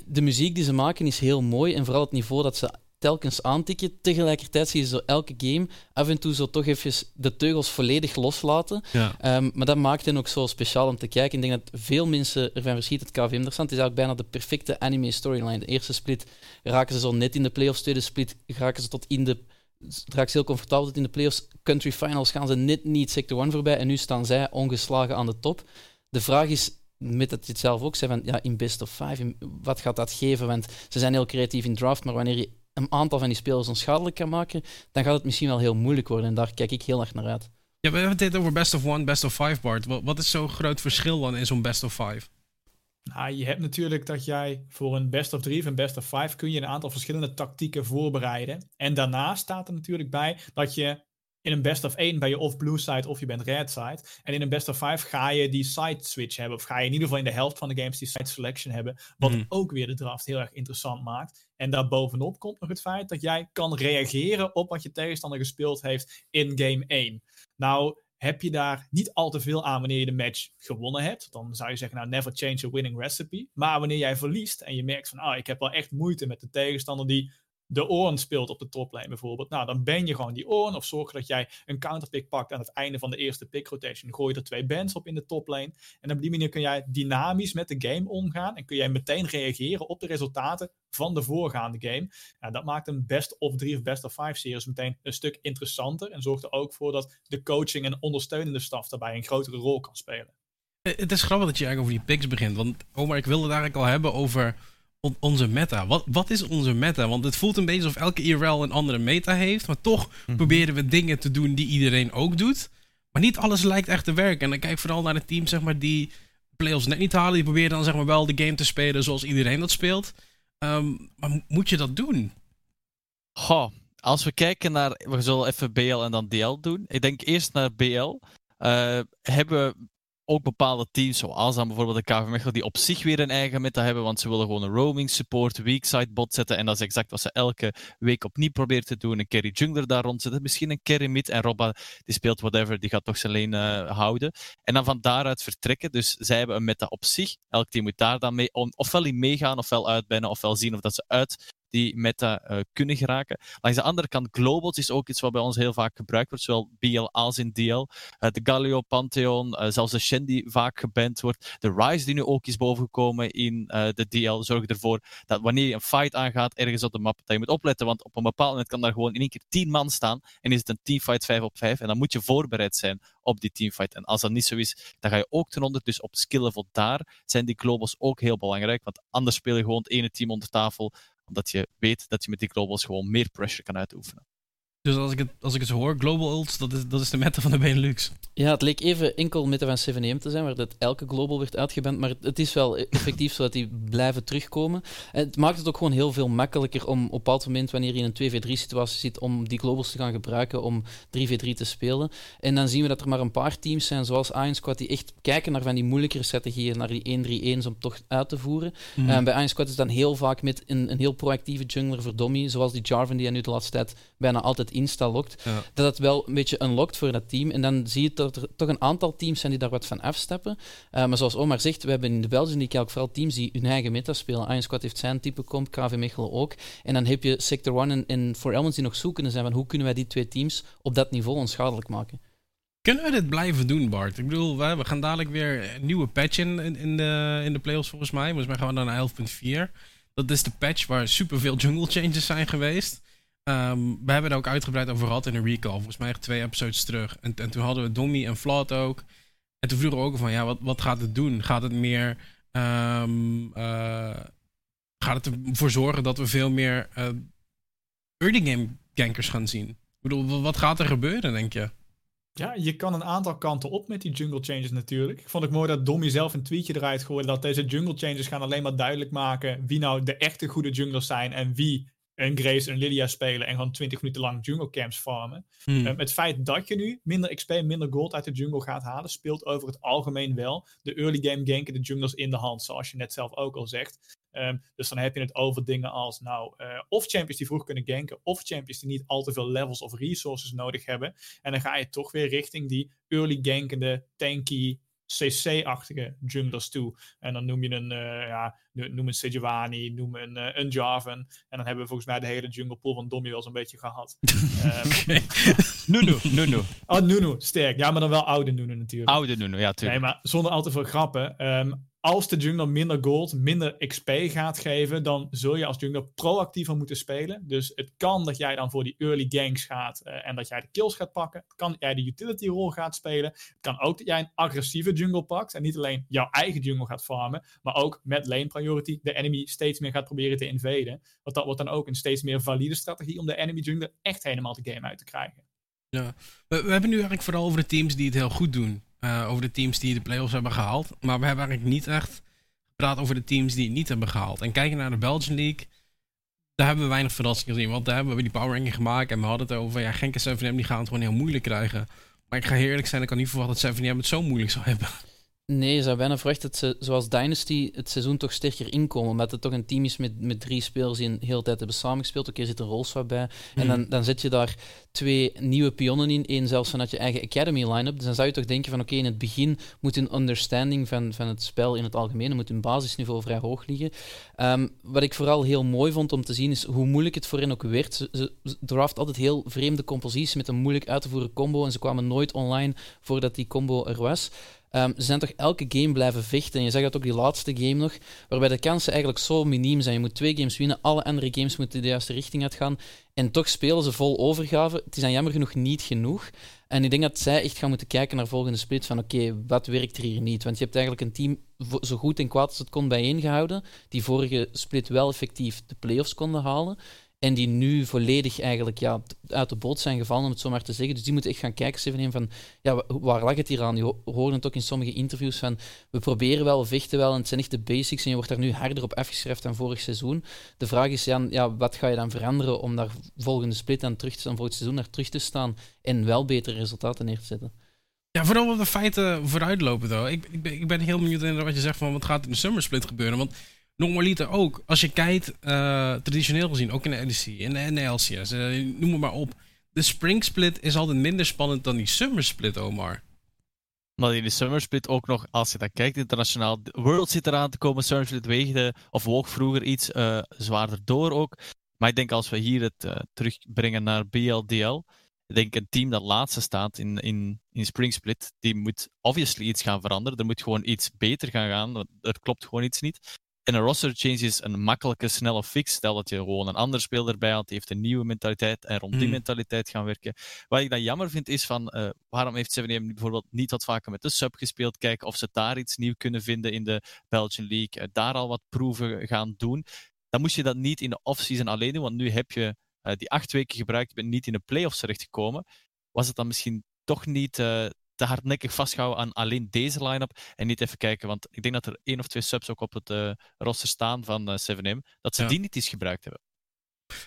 de muziek die ze maken is heel mooi. En vooral het niveau dat ze telkens aantikken. Tegelijkertijd zie je zo elke game af en toe zo toch even de teugels volledig loslaten. Ja. Ehm, maar dat maakt hen ook zo speciaal om te kijken. Ik denk dat veel mensen ervan verschieten het KVM er. Het is eigenlijk bijna de perfecte anime storyline. De eerste split raken ze zo net in de playoffs. Tweede split raken ze tot in de... Ze heel comfortabel tot in de playoffs. Country finals gaan ze net niet sector 1 voorbij. En nu staan zij ongeslagen aan de top. De vraag is, met dat je het zelf ook zei, van, ja, in best of five, in- wat gaat dat geven? Want ze zijn heel creatief in draft, maar wanneer je een aantal van die spelers onschadelijk kan maken, dan gaat het misschien wel heel moeilijk worden. En daar kijk ik heel erg naar uit. Ja, we hebben het over best of one, best of five, Bart. Wat, wat is zo'n groot verschil dan in zo'n best of five? Nou, je hebt natuurlijk dat jij voor een best of three of een best of five kun je een aantal verschillende tactieken voorbereiden. En daarnaast staat er natuurlijk bij dat je in een best of 1 ben je of blue side of je bent red side. En in een best of 5 ga je die side switch hebben. Of ga je in ieder geval in de helft van de games die side selection hebben. Wat Mhm. ook weer de draft heel erg interessant maakt. En daarbovenop komt nog het feit dat jij kan reageren op wat je tegenstander gespeeld heeft in game 1. Nou, heb je daar niet al te veel aan wanneer je de match gewonnen hebt. Dan zou je zeggen, nou, never change a winning recipe. Maar wanneer jij verliest en je merkt van, ah, ik heb wel echt moeite met de tegenstander die de Oorn speelt op de toplane bijvoorbeeld. Nou, dan ben je gewoon die Oorn. Of zorg dat jij een counterpick pakt aan het einde van de eerste pick rotation. Gooi er twee bands op in de toplane. En op die manier kun jij dynamisch met de game omgaan. En kun jij meteen reageren op de resultaten van de voorgaande game. Ja, dat maakt een best of drie of best of five series meteen een stuk interessanter. En zorgt er ook voor dat de coaching en ondersteunende staf daarbij een grotere rol kan spelen. Eh, Het is grappig dat je eigenlijk over die picks begint. Want Omar, ik wilde het eigenlijk al hebben over on- onze meta. Wat, wat is onze meta? Want het voelt een beetje alsof elke IRL een andere meta heeft. Maar toch proberen we dingen te doen die iedereen ook doet. Maar niet alles lijkt echt te werken. En dan kijk ik vooral naar de teams zeg maar, die playoffs net niet halen. Die proberen dan zeg maar, wel de game te spelen zoals iedereen dat speelt. Ehm, maar mo- moet je dat doen? Goh, als we kijken naar. We zullen even BL en dan DL doen. Ik denk eerst naar BL. Eh, hebben we ook bepaalde teams, zoals dan bijvoorbeeld de KV Mechelen, die op zich weer een eigen meta hebben, want ze willen gewoon een roaming support, weak side bot zetten. En dat is exact wat ze elke week opnieuw proberen te doen. Een carry jungler daar rond zetten, misschien een carry mid. En Robba, die speelt whatever, die gaat toch zijn lane eh, houden. En dan van daaruit vertrekken. Dus zij hebben een meta op zich. Elk team moet daar dan mee, ofwel in meegaan, ofwel uitbannen, ofwel zien of dat ze uit die meta eh, kunnen geraken. Langs de andere kant, globals is ook iets wat bij ons heel vaak gebruikt wordt, zowel BL als in DL. Eh, de Galio, Pantheon, eh, zelfs de Shen die vaak geband wordt. De Rise die nu ook is bovengekomen in de DL, zorgt ervoor dat wanneer je een fight aangaat ergens op de map, dat je moet opletten, want op een bepaald moment kan daar gewoon in één keer 10 man staan en is het een teamfight 5 op 5 en dan moet je voorbereid zijn op die teamfight. En als dat niet zo is, dan ga je ook ten onder. Dus op skill level daar zijn die globals ook heel belangrijk, want anders speel je gewoon het ene team onder tafel omdat je weet dat je met die globals gewoon meer pressure kan uitoefenen. Dus als ik het, als ik het zo hoor, Global Ults, dat is, dat is de meta van de Benelux. Ja, het leek even enkel met de van 7 te zijn, waar dat elke global werd uitgeband. Maar het, is wel effectief zo dat die blijven terugkomen. En het maakt het ook gewoon heel veel makkelijker om op een bepaald moment, wanneer je in een 2v3-situatie zit, om die globals te gaan gebruiken om 3v3 te spelen. En dan zien we dat er maar een paar teams zijn, zoals Iron Squad, die echt kijken naar van die moeilijkere strategieën, naar die 1-3-1's om toch uit te voeren. Eh, bij Iron Squad is het dan heel vaak met een, een heel proactieve jungler voor Dommy, zoals die Jarvan die hij nu de laatste tijd bijna altijd insta-lokt Ja. dat het wel een beetje unlockt voor dat team. En dan zie je dat er toch een aantal teams zijn die daar wat van afstappen. Uh, maar zoals Omar zegt, we hebben in de Belgische League ook vooral teams die hun eigen meta spelen. Iron Squad heeft zijn type comp, KV Mechelen ook. En dan heb je Sector 1 en, en For Elements die nog zoekende zijn van hoe kunnen wij die twee teams op dat niveau onschadelijk maken. Kunnen we dit blijven doen, Bart? Ik bedoel, we, we gaan dadelijk weer een nieuwe patch in, in, in de, in de playoffs volgens mij. Volgens mij gaan we dan naar 11.4. Dat is de patch waar superveel jungle changes zijn geweest. Ehm, we hebben er ook uitgebreid over gehad in een recall. Volgens mij echt twee episodes terug. En, en toen hadden we Dommy en Flat ook. En toen vroegen we ook van, ja, wat, wat gaat het doen? Gaat het meer... ehm, eh, gaat het ervoor zorgen dat we veel meer eh, early game gankers gaan zien? Ik bedoel, wat gaat er gebeuren, denk je? Ja, je kan een aantal kanten op met die jungle changes natuurlijk. Ik vond het mooi dat Dommy zelf een tweetje eruit gooide dat deze jungle changes gaan alleen maar duidelijk maken wie nou de echte goede junglers zijn en wie een Grace, een Lydia spelen en gewoon 20 minuten lang jungle camps farmen. Hmm. Um, het feit dat je nu minder XP, minder gold uit de jungle gaat halen, speelt over het algemeen wel de early game ganken de junglers in de hand, zoals je net zelf ook al zegt. Um, dus dan heb je het over dingen als, nou, uh, of champions die vroeg kunnen ganken, of champions die niet al te veel levels of resources nodig hebben. En dan ga je toch weer richting die early gankende, tanky, CC-achtige junglers toe. En dan noem je een, uh, ja, noem een Sejuani, noem een, uh, een Jarvan. En dan hebben we volgens mij de hele jungle pool van Dommy wel zo'n beetje gehad. um, Nunu, Nunu. Oh, Nunu, sterk. Ja, maar dan wel oude Nunu natuurlijk. Oude Nunu, ja, tuurlijk. Nee, maar zonder al te veel grappen. Um, als de jungler minder gold, minder XP gaat geven, dan zul je als jungler proactiever moeten spelen. Dus het kan dat jij dan voor die early ganks gaat uh, en dat jij de kills gaat pakken. Het kan dat jij de utility rol gaat spelen. Het kan ook dat jij een agressieve jungle pakt en niet alleen jouw eigen jungle gaat farmen, maar ook met lane priority de enemy steeds meer gaat proberen te invaden. Want dat wordt dan ook een steeds meer valide strategie om de enemy jungler echt helemaal de game uit te krijgen. Ja, we hebben nu eigenlijk vooral over de teams die het heel goed doen. Uh, over de teams die de playoffs hebben gehaald. Maar we hebben eigenlijk niet echt gepraat over de teams die het niet hebben gehaald. En kijken naar de Belgian League. Daar hebben we weinig verrassingen gezien. Want daar hebben we die power ranking gemaakt. En we hadden het over. Ja, Genk en 7M die gaan het gewoon heel moeilijk krijgen. Maar ik ga heel eerlijk zijn. Ik kan niet verwachten dat 7M het zo moeilijk zou hebben. Nee, je zou bijna verwachten dat ze, zoals Dynasty, het seizoen toch sterker inkomen. Omdat het toch een team is met, met drie spelers die een hele tijd hebben samengespeeld. Oké, er zit een rolswap bij. Hmm. En dan, dan zet je daar twee nieuwe pionnen in. Eén zelfs vanuit je eigen academy line-up. Dus dan zou je toch denken van oké, in het begin moet hun understanding van, van het spel in het algemeen, moet hun basisniveau vrij hoog liggen. Um, wat ik vooral heel mooi vond om te zien is hoe moeilijk het voor hen ook werd. Ze, ze, ze draft altijd heel vreemde composities met een moeilijk uit te voeren combo. En ze kwamen nooit online voordat die combo er was. Um, ze zijn toch elke game blijven vechten. En je zag dat ook die laatste game nog, waarbij de kansen eigenlijk zo miniem zijn. Je moet twee games winnen, alle andere games moeten de juiste richting uitgaan. En toch spelen ze vol overgave. Het is dan jammer genoeg niet genoeg. En ik denk dat zij echt gaan moeten kijken naar volgende split van oké, wat werkt er hier niet? Want je hebt eigenlijk een team zo goed en kwaad als het kon bijeengehouden, die vorige split wel effectief de playoffs konden halen. En die nu volledig eigenlijk ja, uit de boot zijn gevallen, om het zo maar te zeggen. Dus die moeten echt gaan kijken, 7-1, van ja, waar lag het hier aan? Je hoorde het ook in sommige interviews van we proberen wel, vechten wel, en het zijn echt de basics en je wordt daar nu harder op afgeschreven dan vorig seizoen. De vraag is, ja, wat ga je dan veranderen om daar volgende split aan terug te staan, volgend seizoen naar terug te staan en wel betere resultaten neer te zetten? Ja, vooral wat de feiten vooruitlopen, though. Ik, ik, ben, heel benieuwd naar wat je zegt van wat gaat in de summer split gebeuren, want Normaliter ook. Als je kijkt, uh, traditioneel gezien, ook in de LEC, in de NLCS, uh, noem het maar op. De spring split is altijd minder spannend dan die summer split, Omar. Maar in de summer split ook nog, als je dat kijkt internationaal, World zit eraan te komen, summer weegde, of woog vroeger iets uh, zwaarder door ook. Maar ik denk als we hier het terugbrengen naar BLDL, ik denk een team dat laatste staat in, in, in Spring Split, die moet obviously iets gaan veranderen. Er moet gewoon iets beter gaan gaan. Er klopt gewoon iets niet. En een roster change is een makkelijke, snelle fix. Stel dat je gewoon een ander speler erbij had, die heeft een nieuwe mentaliteit en rond die Hmm. mentaliteit gaan werken. Wat ik dan jammer vind is van, uh, waarom heeft 7 bijvoorbeeld niet wat vaker met de sub gespeeld? Kijken of ze daar iets nieuw kunnen vinden in de Belgian League. Uh, daar al wat proeven gaan doen. Dan moest je dat niet in de offseason alleen doen, want nu heb je uh, die acht weken gebruikt, je bent niet in de playoffs terechtgekomen. Was het dan misschien toch niet te hardnekkig vasthouden aan alleen deze line-up en niet even kijken, want ik denk dat er één of twee subs ook op het uh, roster staan van uh, 7M, dat ze Ja. die niet eens gebruikt hebben.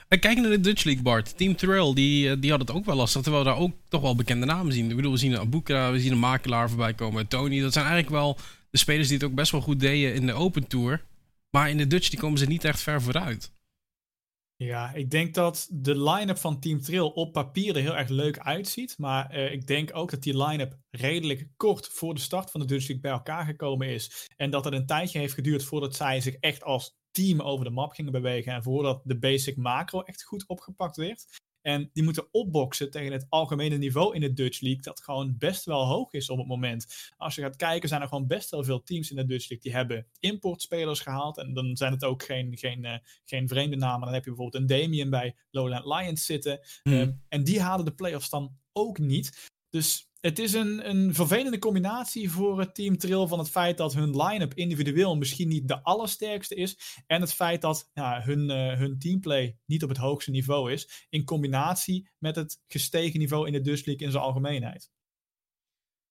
En kijk naar de Dutch League, Bart. Team Terrell, die, eh, die had het ook wel lastig. Terwijl we daar ook toch wel bekende namen zien. Ik bedoel, we zien een Abuka, we zien een Makelaar voorbij komen. Tony, dat zijn eigenlijk wel de spelers die het ook best wel goed deden in de Open Tour. Maar in de Dutch die komen ze niet echt ver vooruit. Ja, ik denk dat de line-up van Team Trill op papier er heel erg leuk uitziet. Maar uh, ik denk ook dat die line-up redelijk kort voor de start van de Dutch League bij elkaar gekomen is. En dat het een tijdje heeft geduurd voordat zij zich echt als team over de map gingen bewegen. En voordat de basic macro echt goed opgepakt werd. En die moeten opboksen tegen het algemene niveau in de Dutch League, dat gewoon best wel hoog is op het moment. Als je gaat kijken, zijn er gewoon best wel veel teams in de Dutch League die hebben importspelers gehaald. En dan zijn het ook geen, geen, uh, geen vreemde namen. Dan heb je bijvoorbeeld een Damien bij Lowland Lions zitten. Hmm. Um, en die halen de playoffs dan ook niet. Dus het is een, een vervelende combinatie voor het team Trill van het feit dat hun line-up individueel misschien niet de allersterkste is. En het feit dat hun, uh, hun teamplay niet op het hoogste niveau is. In combinatie met het gestegen niveau in de Dutch League in zijn algemeenheid.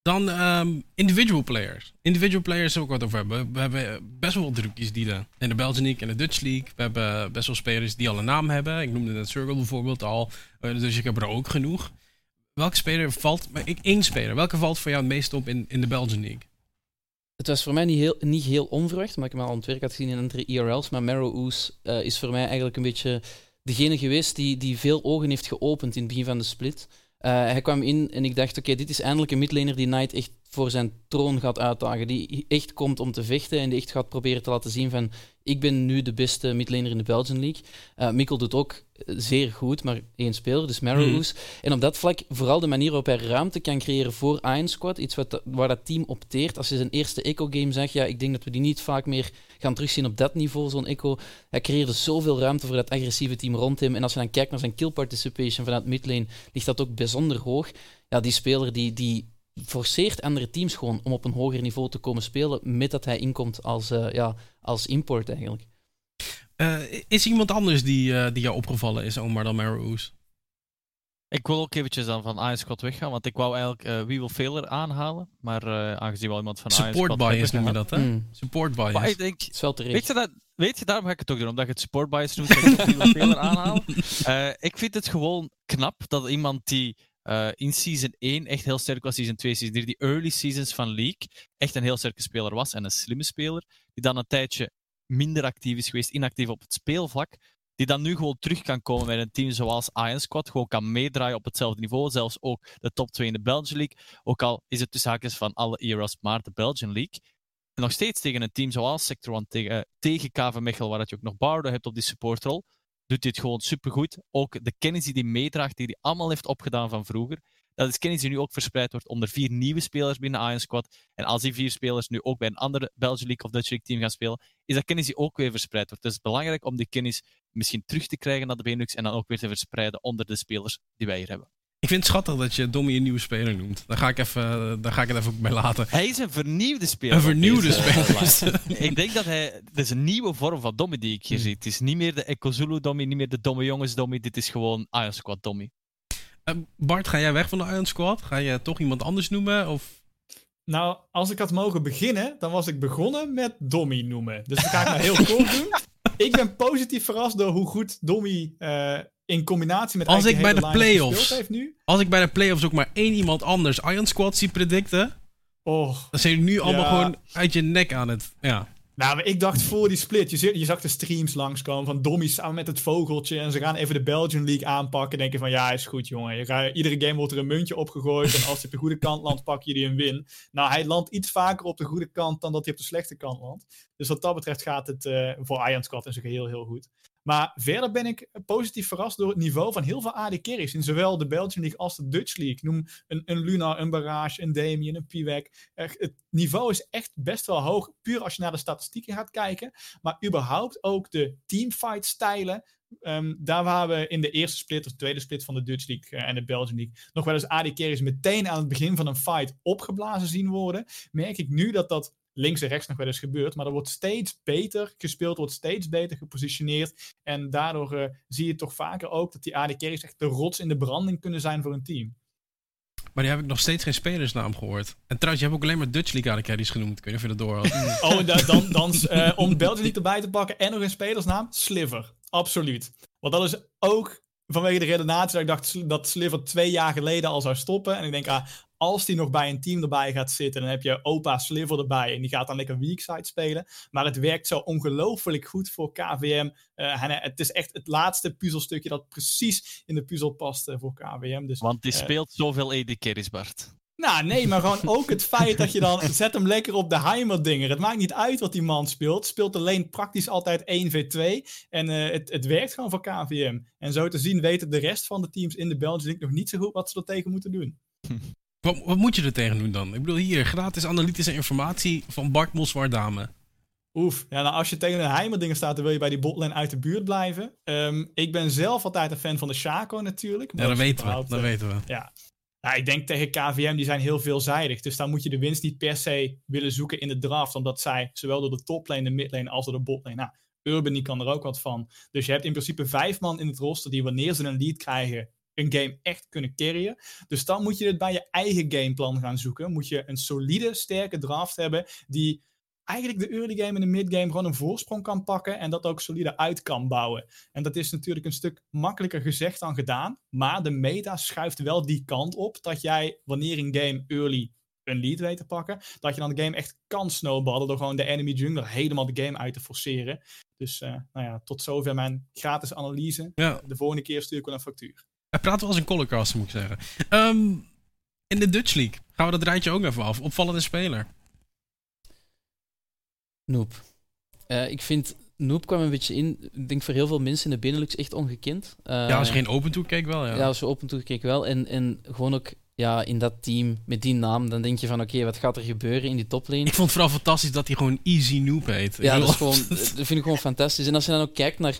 Dan ehm, individual players. Individual players zullen we ook wat over hebben. We hebben best wel rookies die de, in de Belgian League en de Dutch League. We hebben best wel spelers die al een naam hebben. Ik noemde net Circle bijvoorbeeld al. Uh, dus ik heb er ook genoeg. Welke speler valt... Maar ik, één speler. Welke valt voor jou het meest op in, in de Belgian League? Het was voor mij niet heel, niet heel onverwacht, maar ik hem al aan het werk had gezien in andere IRL's. Maar Marrow Oos uh, is voor mij eigenlijk een beetje degene geweest die, die veel ogen heeft geopend in het begin van de split. Uh, hij kwam in en ik dacht, oké, dit is eindelijk een midlaner die Knight echt voor zijn troon gaat uitdagen. Die echt komt om te vechten en die echt gaat proberen te laten zien van ik ben nu de beste midlaner in de Belgian League. Uh, Mikkel doet ook zeer goed, maar één speler, dus Marrows. Hmm. En op dat vlak vooral de manier waarop hij ruimte kan creëren voor Iron Squad. Iets wat, waar dat team opteert. Als je zijn eerste Echo-game zag, ja, ik denk dat we die niet vaak meer gaan terugzien op dat niveau, zo'n Echo. Hij creëerde zoveel ruimte voor dat agressieve team rond hem. En als je dan kijkt naar zijn kill participation vanuit midlane, ligt dat ook bijzonder hoog. Ja, die speler die, die forceert andere teams gewoon om op een hoger niveau te komen spelen, met dat hij inkomt als, uh, ja, als import eigenlijk. Uh, is iemand anders die, uh, die jou opgevallen is, Omar, dan Maroos? Ik wil ook eventjes dan van Iron Squad weggaan, want ik wou eigenlijk uh, We Will Failer aanhalen, maar aangezien wel iemand van Support Iron Squad... bias noem je dat, hè? Mm. Support bias. Maar ik denk, is wel weet, je dat, weet je, daarom ga ik het ook doen, omdat je het support bias noemt, ga ik We Will Failer aanhalen. ik vind het gewoon knap dat iemand die uh, in season 1 echt heel sterk was, season 2, season 3, die early seasons van League, echt een heel sterke speler was en een slimme speler, die dan een tijdje minder actief is geweest, inactief op het speelvlak, die dan nu gewoon terug kan komen met een team zoals Iron Squad, gewoon kan meedraaien op hetzelfde niveau, zelfs ook de top 2 in de Belgian League, ook al is het tussen haakjes van alle eras maar de Belgian League. En nog steeds tegen een team zoals Sector 1 tegen, uh, tegen KV Mechel, waar je ook nog Bardo hebt op die supportrol, doet dit gewoon supergoed. Ook de kennis die hij meedraagt, die hij allemaal heeft opgedaan van vroeger. Dat is kennis die nu ook verspreid wordt onder vier nieuwe spelers binnen Iron Squad. En als die vier spelers nu ook bij een andere Belgian League of Dutch League team gaan spelen, is dat kennis die ook weer verspreid wordt. Dus het is belangrijk om die kennis misschien terug te krijgen naar de Benelux en dan ook weer te verspreiden onder de spelers die wij hier hebben. Ik vind het schattig dat je Dommy een nieuwe speler noemt. Daar ga ik, even, daar ga ik het even bij laten. Hij is een vernieuwde speler. Een vernieuwde speler. ik denk dat hij... Het is een nieuwe vorm van Dommy die ik hier hmm. zie. Het is niet meer de Echo Zulu Dommy, niet meer de domme jongens Dommy. Dit is gewoon Iron Squad Dommy. Uh, Bart, ga jij weg van de Iron Squad? Ga je toch iemand anders noemen? Of... Nou, als ik had mogen beginnen, dan was ik begonnen met Dommy noemen. Dus dat ga ik maar heel kort doen. Ik ben positief verrast door hoe goed Dommy uh, in combinatie met als ik bij de playoffs Als ik bij de playoffs ook maar één iemand anders Iron Squad zie predicten. Oh, dan zijn jullie nu allemaal gewoon uit je nek aan het. Ja. Nou, ik dacht voor die split, je, je zag de streams langskomen van Dommy samen met het vogeltje. En ze gaan even de Belgian League aanpakken. Denken van ja, is goed jongen. Je iedere game wordt er een muntje opgegooid. en als hij op de goede kant landt, pak je die een win. Nou, hij landt iets vaker op de goede kant dan dat hij op de slechte kant landt. Dus wat dat betreft gaat het uh, voor Iron Squad in zijn geheel heel goed. Maar verder ben ik positief verrast door het niveau van heel veel AD carries in zowel de Belgian League als de Dutch League. Noem een, Luna, een Barrage, een Damien, een Piwek. Het niveau is echt best wel hoog, puur als je naar de statistieken gaat kijken. Maar überhaupt ook de teamfight stijlen. Ehm, daar waar we in de eerste split of tweede split van de Dutch League eh, en de Belgian League nog wel eens AD carries meteen aan het begin van een fight opgeblazen zien worden, merk ik nu dat dat links en rechts nog wel eens gebeurt. Maar er wordt steeds beter gespeeld, wordt steeds beter gepositioneerd. En daardoor uh, zie je toch vaker ook dat die AD carries echt de rots in de branding kunnen zijn voor een team. Maar die heb ik nog steeds geen spelersnaam gehoord. En trouwens, je hebt ook alleen maar Dutch League AD carries genoemd. Ik weet niet of je dat door had. oh, dan, dan uh, om Belgian League erbij te pakken en nog een spelersnaam, Sliver. Absoluut. Want dat is ook vanwege de redenatie dat ik dacht dat Sliver twee jaar geleden al zou stoppen. En ik denk, ah, als die nog bij een team erbij gaat zitten, dan heb je opa Sliver erbij en die gaat dan lekker weakside spelen. Maar het werkt zo ongelooflijk goed voor KVM. Uh, eh, het is echt het laatste puzzelstukje dat precies in de puzzel past uh, voor KVM. Dus, Want die uh, speelt zoveel carries, Bart. Nou, nee, maar gewoon ook het feit dat je dan zet hem lekker op de Heimer-dinger. Het maakt niet uit wat die man speelt. Speelt alleen praktisch altijd 1v2. En uh, het, het werkt gewoon voor KVM. En zo te zien weten de rest van de teams in de League nog niet zo goed wat ze er tegen moeten doen. Wat, wat, moet je er tegen doen dan? Ik bedoel, hier, gratis analytische informatie van Bart Moswaardame. Oef, ja, nou als je tegen een Heimer-dinger staat, dan wil je bij die botlane uit de buurt blijven. Um, ik ben zelf altijd een fan van de Shaco natuurlijk. Ja, dat weten we, dat uh, weten we. Ja, nou, ik denk tegen KVM, die zijn heel veelzijdig. Dus daar moet je de winst niet per se willen zoeken in de draft. Omdat zij zowel door de toplane, de midlane als door de botlane. Nou, Urban die kan er ook wat van. Dus je hebt in principe vijf man in het roster die wanneer ze een lead krijgen, een game echt kunnen carryen. Dus dan moet je het bij je eigen gameplan gaan zoeken. Moet je een solide, sterke draft hebben die eigenlijk de early game en de mid game gewoon een voorsprong kan pakken en dat ook solide uit kan bouwen. En dat is natuurlijk een stuk makkelijker gezegd dan gedaan, maar de meta schuift wel die kant op dat jij wanneer een game early een lead weet te pakken, dat je dan de game echt kan snowballen door gewoon de enemy jungler helemaal de game uit te forceren. Dus uh, nou ja, tot zover mijn gratis analyse. Ja. De volgende keer stuur ik wel een factuur. Hij praat wel als een colorcaster, moet ik zeggen. Um, in de Dutch League gaan we dat rijtje ook even af. Opvallende speler. Noop. Uh, ik vind Noop kwam een beetje in, ik denk voor heel veel mensen in de Benelux echt ongekend. Uh, ja, als je geen open toe keek wel, ja. Ja, als je open toe keek wel. En, en gewoon ook ja, in dat team met die naam, dan denk je van oké, okay, wat gaat er gebeuren in die toplane? Ik vond het vooral fantastisch dat hij gewoon Easy Noob heet. Ja, dat, is gewoon, dat vind ik gewoon fantastisch. En als je dan ook kijkt naar...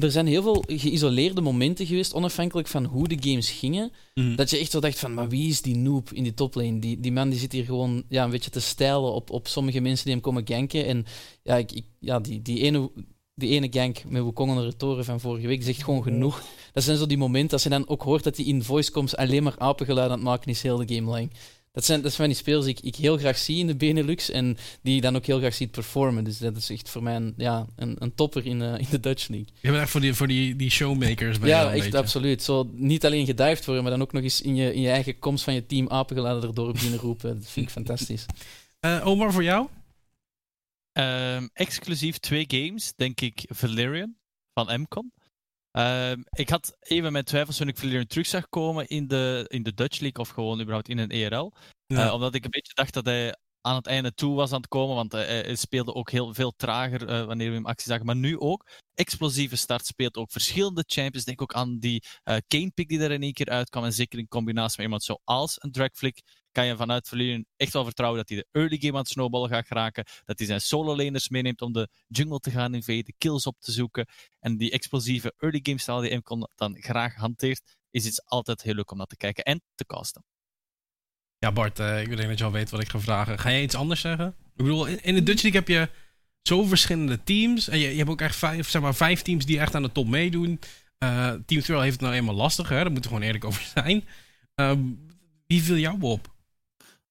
Er zijn heel veel geïsoleerde momenten geweest, onafhankelijk van hoe de games gingen, mm. dat je echt zo dacht van, maar wie is die noob in die toplane? Die, die man die zit hier gewoon ja, een beetje te stijlen op, op sommige mensen die hem komen ganken. En ja, ik, ik, ja die, die ene die ene gank met Wukong en de toren van vorige week zegt gewoon genoeg. Dat zijn zo die momenten, als je dan ook hoort dat hij in voice comes alleen maar apengeluid aan het maken is heel de game lang. Dat zijn, dat zijn van die spelers die ik, ik heel graag zie in de Benelux en die je dan ook heel graag ziet performen. Dus dat is echt voor mij een, ja, een, een topper in, uh, in de Dutch League. Je bent echt voor die, voor die, die showmakers bij Ja, echt absoluut. Zo niet alleen gedived worden, maar dan ook nog eens in je, in je eigen komst van je team apengeluiden erdoor binnen roepen. Dat vind ik fantastisch. Uh, Omar, voor jou? Um, exclusief twee games, denk ik Valerian van Mcon. Um, ik had even mijn twijfels toen ik Valerian terug zag komen in de, in de Dutch League of gewoon überhaupt in een ERL. Ja. Uh, omdat ik een beetje dacht dat hij aan het einde toe was aan het komen, want hij speelde ook heel veel trager uh, wanneer we hem actie zagen. Maar nu ook, explosieve start, speelt ook verschillende champions. Denk ook aan die uh, pick die er in één keer uitkwam. En zeker in combinatie met iemand zoals een Dragflick kan je vanuit verliezen echt wel vertrouwen dat hij de early game aan het snowballen gaat geraken. Dat hij zijn solo laners meeneemt om de jungle te gaan invaden, kills op te zoeken. En die explosieve early game style die Mcon dan graag hanteert, is iets altijd heel leuk om naar te kijken en te casten. Ja, Bart, uh, ik denk dat je al weet wat ik ga vragen. Ga jij iets anders zeggen? Ik bedoel, in de Dutch League heb je zo verschillende teams. En je, je hebt ook echt vijf, zeg maar, vijf teams die echt aan de top meedoen. Uh, Team Thrill heeft het nou eenmaal lastig, hè? daar moeten we gewoon eerlijk over zijn. Uh, wie viel jou op?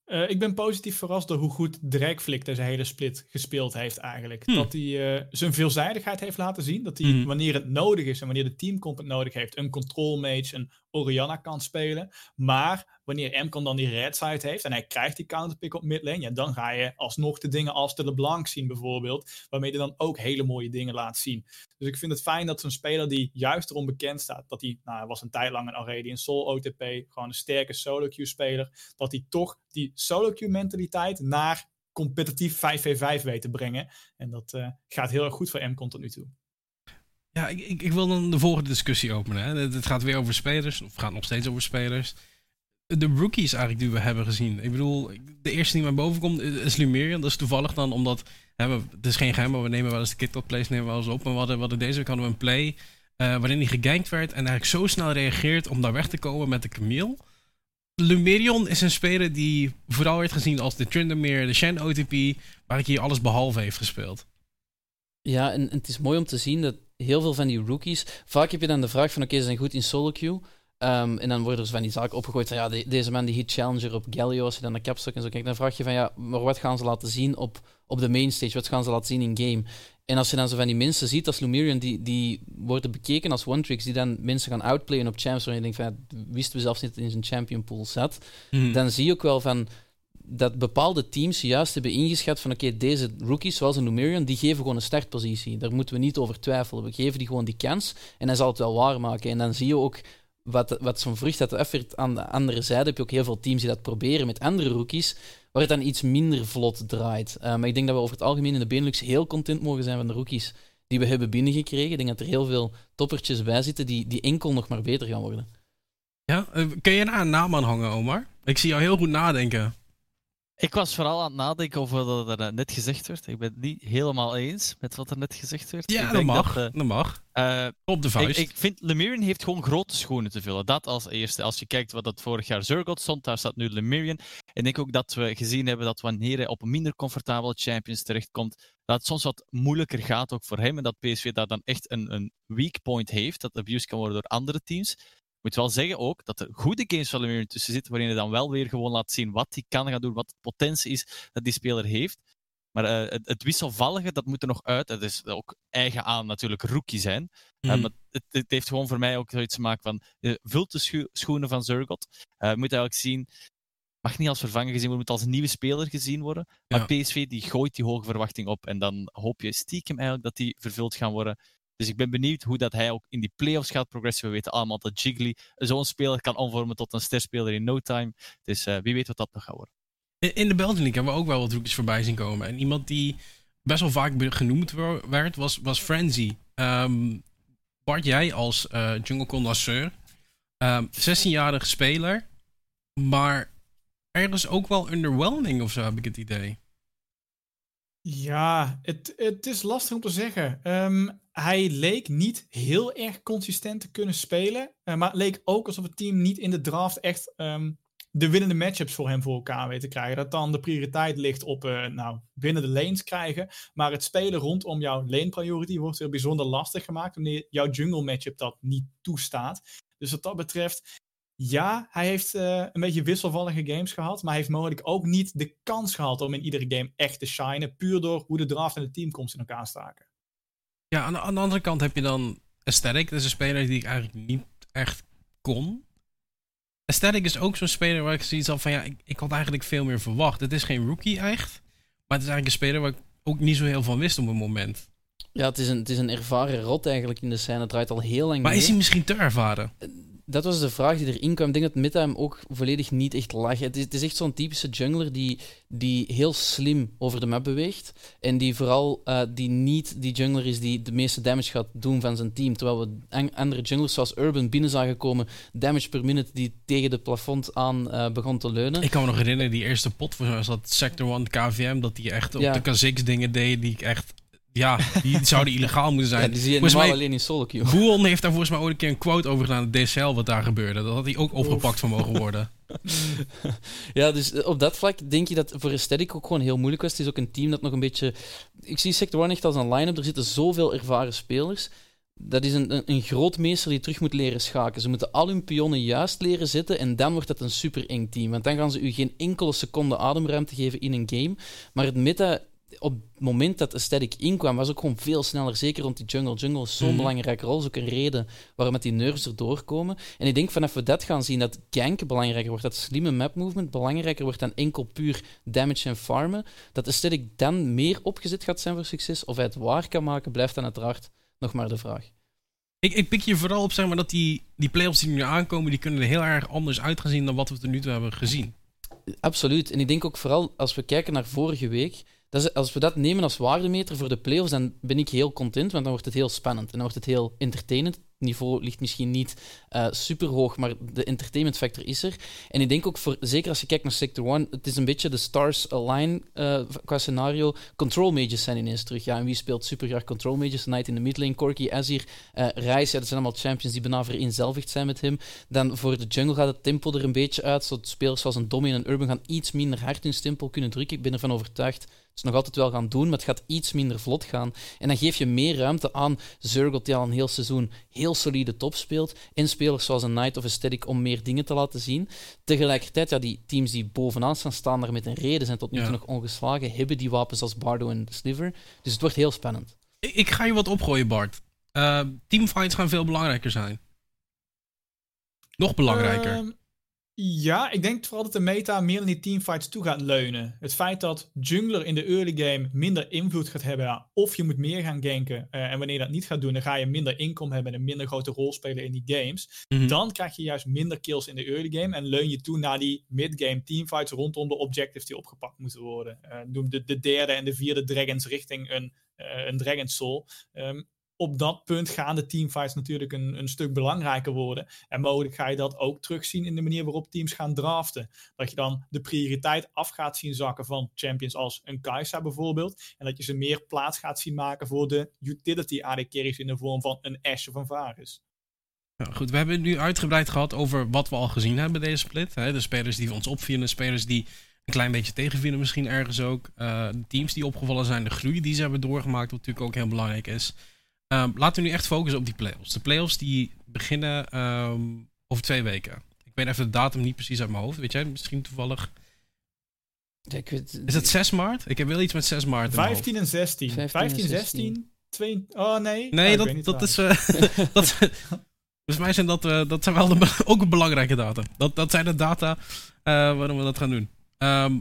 Uh, ik ben positief verrast door hoe goed Dragflick deze hele split gespeeld heeft eigenlijk. Hmm. Dat hij zijn veelzijdigheid heeft laten zien. Dat hij hmm. wanneer het nodig is en wanneer de teamcomp het nodig heeft, een control mage, een Orianna kan spelen. Maar wanneer M kan dan die red side heeft en hij krijgt die counterpick op midlane, dan ga je alsnog de dingen als de LeBlanc zien bijvoorbeeld, waarmee hij dan ook hele mooie dingen laat zien. Dus ik vind het fijn dat zo'n speler die juist erom bekend staat, dat hij, nou, was een tijd lang een Aradian Soul OTP, gewoon een sterke solo queue speler, dat hij toch die solo queue mentaliteit naar competitief 5v5 weet te brengen. En dat uh, gaat heel erg goed voor M-Con tot nu toe. Ja, ik, ik, ik, wil dan de volgende discussie openen. Hè. Het gaat weer over spelers, of gaat nog steeds over spelers. De rookies eigenlijk die we hebben gezien. Ik bedoel, de eerste die naar boven komt is Lumerian. Dat is toevallig dan omdat, hè, we, het is geen geheim, maar we nemen wel eens de kick plays nemen we eens op. En we hadden, deze week hadden we een play uh, waarin hij gegankt werd en eigenlijk zo snel reageert om daar weg te komen met de Camille. Lumerion is een speler die vooral werd gezien als de Tryndamere, de Shen OTP, waar ik hier alles behalve heeft gespeeld. Ja, en, het is mooi om te zien dat heel veel van die rookies. Vaak heb je dan de vraag van: oké, okay, ze zijn goed in solo queue. Um, en dan worden er van die zaken opgegooid van ja, deze man die hit challenger op Galio, als je dan naar capstock en zo kijkt, dan vraag je van ja, maar wat gaan ze laten zien op, op de mainstage? Wat gaan ze laten zien in game? En als je dan zo van die mensen ziet als Lumerian, die, die worden bekeken als one-tricks, die dan mensen gaan outplayen op champs, waar je denkt van ja, wisten we zelfs niet dat in zijn champion pool zat, hmm. dan zie je ook wel van dat bepaalde teams juist hebben ingeschat van oké, deze rookies, zoals een Numerian, die geven gewoon een startpositie. Daar moeten we niet over twijfelen. We geven die gewoon die kans en hij zal het wel waarmaken. En dan zie je ook wat, wat zo'n vrucht dat effort aan de andere zijde. Heb je ook heel veel teams die dat proberen met andere rookies, waar het dan iets minder vlot draait. Uh, maar ik denk dat we over het algemeen in de Benelux heel content mogen zijn van de rookies die we hebben binnengekregen. Ik denk dat er heel veel toppertjes bij zitten die, die enkel nog maar beter gaan worden. Ja, uh, kun je daar een naam aan hangen, Omar? Ik zie jou heel goed nadenken. Ik was vooral aan het nadenken over wat er net gezegd werd. Ik ben het niet helemaal eens met wat er net gezegd werd. Ja, dat mag. Dat, dat mag. Uh, Op de vuist. Ik, ik vind Lemurian heeft gewoon grote schoenen te vullen. Dat als eerste. Als je kijkt wat dat vorig jaar Zurgot stond, daar staat nu Lemurian. En ik denk ook dat we gezien hebben dat wanneer hij op minder comfortabele champions terechtkomt, dat het soms wat moeilijker gaat ook voor hem. En dat PSV daar dan echt een, een weak point heeft, dat abuse kan worden door andere teams. Moet wel zeggen ook dat er goede games van Lemire tussen zitten, waarin je dan wel weer gewoon laat zien wat hij kan gaan doen, wat de potentie is dat die speler heeft. Maar uh, het, het, wisselvallige, dat moet er nog uit. Het is ook eigen aan natuurlijk rookie zijn. Mm. maar het, het, heeft gewoon voor mij ook zoiets te maken van... Uh, vult de scho schoenen van Zurgot. Uh, moet eigenlijk zien... Mag niet als vervanger gezien worden, moet als nieuwe speler gezien worden. Maar ja. PSV die gooit die hoge verwachting op. En dan hoop je stiekem eigenlijk dat die vervuld gaan worden. Dus ik ben benieuwd hoe dat hij ook in die playoffs gaat progressen. We weten allemaal dat Jiggly zo'n speler kan omvormen tot een sterspeler in no time. Dus wie weet wat dat nog gaat worden. In de Belgian League hebben we ook wel wat rookies voorbij zien komen. En iemand die best wel vaak genoemd werd, was, was Frenzy. Um, Bart, jij als uh, jungle connoisseur. Um, 16-jarige speler. Maar ergens ook wel underwhelming of zo, heb ik het idee. Ja, het, het is lastig om te zeggen. Um, hij leek niet heel erg consistent te kunnen spelen. Uh, maar leek ook alsof het team niet in de draft echt um, de winnende matchups voor hem voor elkaar weet te krijgen. Dat dan de prioriteit ligt op uh, nou, binnen de lanes krijgen. Maar het spelen rondom jouw lane priority wordt weer bijzonder lastig gemaakt wanneer jouw jungle matchup dat niet toestaat. Dus wat dat betreft, ja, hij heeft uh, een beetje wisselvallige games gehad. Maar hij heeft mogelijk ook niet de kans gehad om in iedere game echt te shinen. Puur door hoe de draft en de teamkomst in elkaar staken. Ja, aan de, aan de andere kant heb je dan Aesthetic. Dat is een speler die ik eigenlijk niet echt kon. Aesthetic is ook zo'n speler waar ik zoiets had van ja, ik, ik, had eigenlijk veel meer verwacht. Het is geen rookie echt, maar het is eigenlijk een speler waar ik ook niet zo heel van wist op een moment. Ja, het is een, het is een ervaren rot eigenlijk in de scène. Het draait al heel lang Maar is hij misschien te ervaren? Dat was de vraag die erin kwam. Ik denk dat Meta hem ook volledig niet echt lag. Het is, het is echt zo'n typische jungler die, die heel slim over de map beweegt. En die vooral uh, die niet die jungler is die de meeste damage gaat doen van zijn team. Terwijl we andere junglers zoals Urban binnen zagen komen, damage per minute die tegen de plafond aan uh, begon te leunen. Ik kan me nog herinneren, die eerste pot was dat Sector 1 KVM, dat die echt op ja. de K6 dingen deed die ik echt ja, die zouden illegaal moeten zijn. Ja, die zie je normaal mij, alleen in solo queue. Boelon heeft daar volgens mij ooit een keer een quote over gedaan, de DSL, wat daar gebeurde. Dat had hij ook opgepakt van mogen worden. ja, dus op dat vlak denk je dat voor Aesthetic ook gewoon heel moeilijk was. Het is ook een team dat nog een beetje... Ik zie Sector One echt als een line-up. Er zitten zoveel ervaren spelers. Dat is een, een, een grootmeester die terug moet leren schaken. Ze moeten al hun pionnen juist leren zetten en dan wordt dat een super eng team. Want dan gaan ze u geen enkele seconde ademruimte geven in een game. Maar het meta op het moment dat Aesthetic inkwam, was ook gewoon veel sneller. Zeker rond die jungle. Jungle is zo'n mm. belangrijke rol. is ook een reden waarom met die nerves erdoor komen. En ik denk vanaf we dat gaan zien, dat gank belangrijker wordt. Dat slimme map movement belangrijker wordt dan enkel puur damage en farmen. Dat Aesthetic dan meer opgezet gaat zijn voor succes. Of hij het waar kan maken, blijft dan uiteraard nog maar de vraag. Ik, ik pik je vooral op zeg maar, dat die, die playoffs die nu aankomen, die kunnen er heel erg anders uit gaan zien dan wat we tot nu toe hebben gezien. Absoluut. En ik denk ook vooral als we kijken naar vorige week als we dat nemen als waardemeter voor de playoffs, dan ben ik heel content, want dan wordt het heel spannend en dan wordt het heel entertainend. Het niveau ligt misschien niet uh, super hoog, maar de entertainment factor is er. En ik denk ook, voor, zeker als je kijkt naar Sector 1, het is een beetje de stars align uh, qua scenario. Control mages zijn ineens terug. Ja, en wie speelt super graag control mages? Night in the midlane, Corky, Azir, uh, Ryze. Ja, dat zijn allemaal champions die bijna vereenzelvigd zijn met hem. Dan voor de jungle gaat het tempo er een beetje uit. Zodat spelers zoals een Domi en Urban gaan iets minder hard hun stempel kunnen drukken. Ik ben ervan overtuigd ze nog altijd wel gaan doen, maar het gaat iets minder vlot gaan. En dan geef je meer ruimte aan Zurgot, die al een heel seizoen heel solide top speelt. En spelers zoals een Knight of een Static om meer dingen te laten zien. Tegelijkertijd, ja, die teams die bovenaan staan, staan daar met een reden, zijn tot nu toe nog ongeslagen, hebben die wapens als Bardo en Sliver. Dus het wordt heel spannend. Ik, ik ga je wat opgooien, Bart. Uh, teamfights gaan veel belangrijker zijn. Nog belangrijker. Uh, ja, ik denk vooral dat de meta meer naar die teamfights toe gaat leunen. Het feit dat jungler in de early game minder invloed gaat hebben, of je moet meer gaan ganken. Uh, en wanneer je dat niet gaat doen, dan ga je minder inkom hebben en een minder grote rol spelen in die games. Mhm. Dan krijg je juist minder kills in de early game en leun je toe naar die mid-game teamfights rondom de objectives die opgepakt moeten worden. Uh, noem de, de derde en de vierde dragons richting een, uh, een Dragon Soul. Um, op dat punt gaan de teamfights natuurlijk een, een stuk belangrijker worden. En mogelijk ga je dat ook terugzien in de manier waarop teams gaan draften. Dat je dan de prioriteit af gaat zien zakken van champions als een Kai'Sa bijvoorbeeld. En dat je ze meer plaats gaat zien maken voor de utility AD carries in de vorm van een Ashe of een Varus. Goed, we hebben nu uitgebreid gehad over wat we al gezien hebben deze split. De spelers die ons opvielen, spelers die een klein beetje tegenvielen misschien ergens ook. Uh, teams die opgevallen zijn, de groei die ze hebben doorgemaakt, wat natuurlijk ook heel belangrijk is. Um, laten we nu echt focussen op die playoffs. De playoffs die beginnen um, Over twee weken. Ik weet even de datum niet precies uit mijn hoofd. Weet jij misschien toevallig? Ja, ik weet, Is het 6 maart? Ik heb wel iets met 6 maart. in mijn hoofd. 15 en 16. 15 en 15, 16. 16, 2... Oh nee. Nee, Oh, dat, dat is. eh, dat, volgens mij zijn dat, eh, dat zijn wel de, ook een belangrijke data. Dat, dat zijn de data eh, waarom we dat gaan doen. Ehm,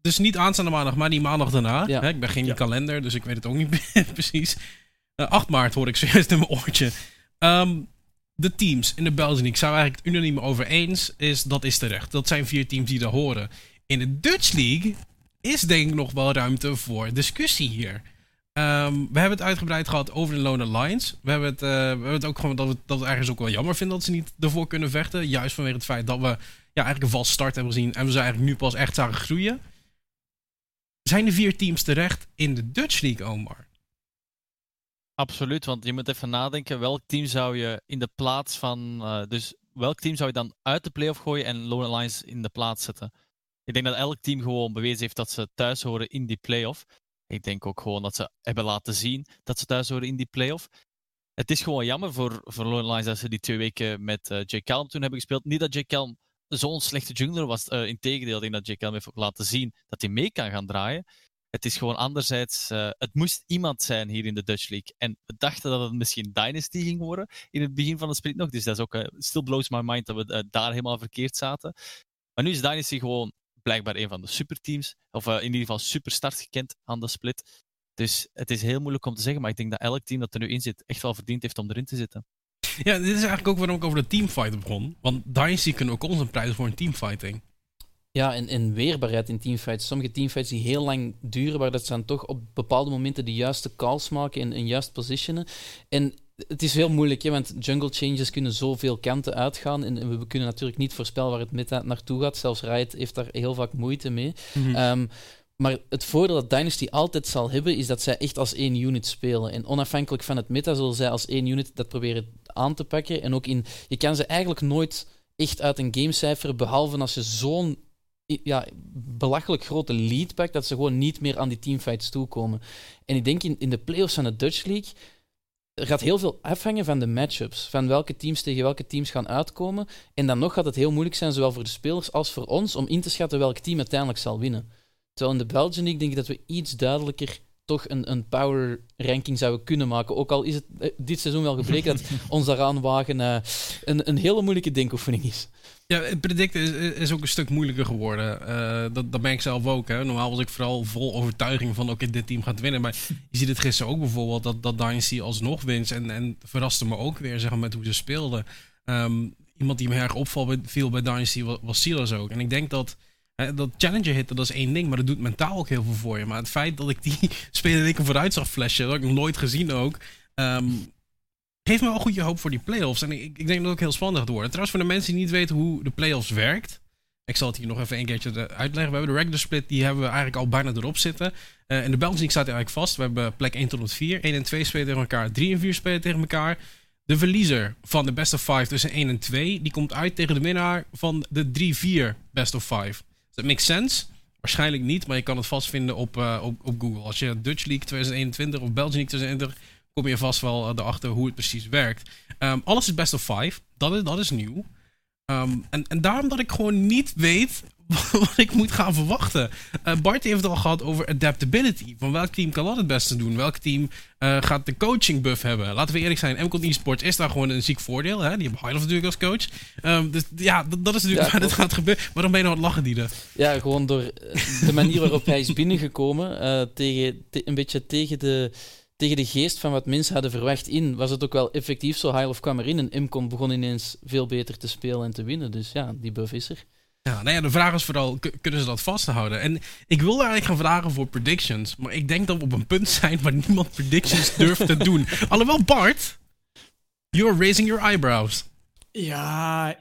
dus niet aanstaande maandag, maar die maandag daarna. Ja. Hè, ik ben geen Ja. kalender, dus ik weet het ook niet precies. Eh, 8 maart hoor ik zojuist in mijn oortje. Ehm, de teams in de Belgian League we eigenlijk het unaniem over eens. Is, dat is terecht. Dat zijn vier teams die daar horen. In de Dutch League is denk ik nog wel ruimte voor discussie hier. Ehm, we hebben het uitgebreid gehad over de Lone Lions. We hebben het, eh, we hebben het ook gewoon dat we, dat ergens ook wel jammer vinden dat ze niet ervoor kunnen vechten. Juist vanwege het feit dat we ja, eigenlijk een vast start hebben gezien en we ze eigenlijk nu pas echt zagen groeien. Zijn de vier teams terecht in de Dutch League, Omar? Absoluut, want je moet even nadenken welk team zou je in de plaats van. eh, dus welk team zou je dan uit de playoff gooien en Lone Lions in de plaats zetten? Ik denk dat elk team gewoon bewezen heeft dat ze thuis horen in die playoff. Ik denk ook gewoon dat ze hebben laten zien dat ze thuis horen in die playoff. Het is gewoon jammer voor, voor Lone Lions dat ze die twee weken met eh Jay Calm toen hebben gespeeld. Niet dat Jay Calm zo'n slechte jungler was. eh integendeel, ik denk dat Jay Calm heeft ook laten zien dat hij mee kan gaan draaien. Het is gewoon anderzijds, eh, het moest iemand zijn hier in de Dutch League. En we dachten dat het misschien Dynasty ging worden in het begin van de split nog. Dus dat is ook, eh, still blows my mind dat we eh, daar helemaal verkeerd zaten. Maar nu is Dynasty gewoon blijkbaar een van de superteams. Of in ieder geval superstart gekend aan de split. Dus het is heel moeilijk om te zeggen, maar ik denk dat elk team dat er nu in zit echt wel verdiend heeft om erin te zitten. Ja, dit is eigenlijk ook waarom ik over de teamfight begon. Want Dynasty kunnen ook ons een prijs voor een teamfighting. Ja, en, en weerbaarheid in teamfights. Sommige teamfights die heel lang duren, maar dat ze dan toch op bepaalde momenten de juiste calls maken en, en juist positionen. En het is heel moeilijk, hè, want jungle changes kunnen zoveel kanten uitgaan. En, en we kunnen natuurlijk niet voorspellen waar het meta naartoe gaat. Zelfs Riot heeft daar heel vaak moeite mee. Ehm, maar het voordeel dat Dynasty altijd zal hebben, is dat zij echt als één unit spelen. En onafhankelijk van het meta zullen zij als één unit dat proberen aan te pakken. En ook in, je kan ze eigenlijk nooit echt uit een gamecijfer, behalve als je zo'n ja, belachelijk grote lead pakt, dat ze gewoon niet meer aan die teamfights toekomen. En ik denk in, in de playoffs van de Dutch League, er gaat heel veel afhangen van de matchups, van welke teams tegen welke teams gaan uitkomen. En dan nog gaat het heel moeilijk zijn, zowel voor de spelers als voor ons, om in te schatten welk team uiteindelijk zal winnen. Terwijl in de Belgian League denk ik dat we iets duidelijker toch een, een power ranking zouden kunnen maken. Ook al is het eh, dit seizoen wel gebleken dat ons daaraan wagen eh, een, een hele moeilijke denkoefening is. Ja, het predicten is, is ook een stuk moeilijker geworden. Eh, dat, dat ben ik zelf ook. Hè. Normaal was ik vooral vol overtuiging van oké, dit team gaat winnen. Maar je ziet het gisteren ook bijvoorbeeld dat, dat Dynasty alsnog wint. En, en verraste me ook weer zeg maar, met hoe ze speelden. Ehm, iemand die me erg opviel bij, viel bij Dynasty was, was Silas ook. En ik denk dat dat challenger hitten, dat is één ding. Maar dat doet mentaal ook heel veel voor je. Maar het feit dat ik die speler ik vooruit zag flashen, dat heb ik nog nooit gezien ook. ehm, geeft me wel goede hoop voor die playoffs. En ik, ik denk dat het ook heel spannend gaat worden. Trouwens, voor de mensen die niet weten hoe de playoffs werkt. Ik zal het hier nog even een keertje uitleggen. We hebben de regular split, die hebben we eigenlijk al bijna erop zitten. Eh en de League staat eigenlijk vast. We hebben plek 1 tot en met 4. 1 en 2 spelen tegen elkaar. 3 en 4 spelen tegen elkaar. De verliezer van de best of 5 tussen 1 en 2, die komt uit tegen de winnaar van de 3-4 best of 5. Dat makes sense. Waarschijnlijk niet, maar je kan het vastvinden op, eh, op, op Google. Als je Dutch League 2021 of Belgian League 2021, kom je vast wel eh, erachter hoe het precies werkt. Ehm, alles is best of 5. Dat is, dat is nieuw. Ehm, en, en daarom dat ik gewoon niet weet wat ik moet gaan verwachten. Eh Bart heeft het al gehad over adaptability. Van welk team kan dat het beste doen? Welk team eh, gaat de coaching buff hebben? Laten we eerlijk zijn, MCON eSports is daar gewoon een ziek voordeel. Hè? Die hebben Highlight natuurlijk als coach. Ehm, dus ja, dat, dat is natuurlijk Ja, waar dit gaat gebeuren. Waarom ben je nou aan het lachen, Diede? Ja, gewoon door eh, de manier waarop hij is binnengekomen, tegen, te- een beetje tegen de, tegen de geest van wat mensen hadden verwacht in, was het ook wel effectief zo. High of kwam erin en Mcon begon ineens veel beter te spelen en te winnen. Dus ja, die buff is er. Ja, nou ja, de vraag is vooral, kunnen ze dat vasthouden? En ik wilde eigenlijk gaan vragen voor predictions. Maar ik denk dat we op een punt zijn waar niemand predictions durft te doen. Alhoewel, Bart, you're raising your eyebrows. Ja,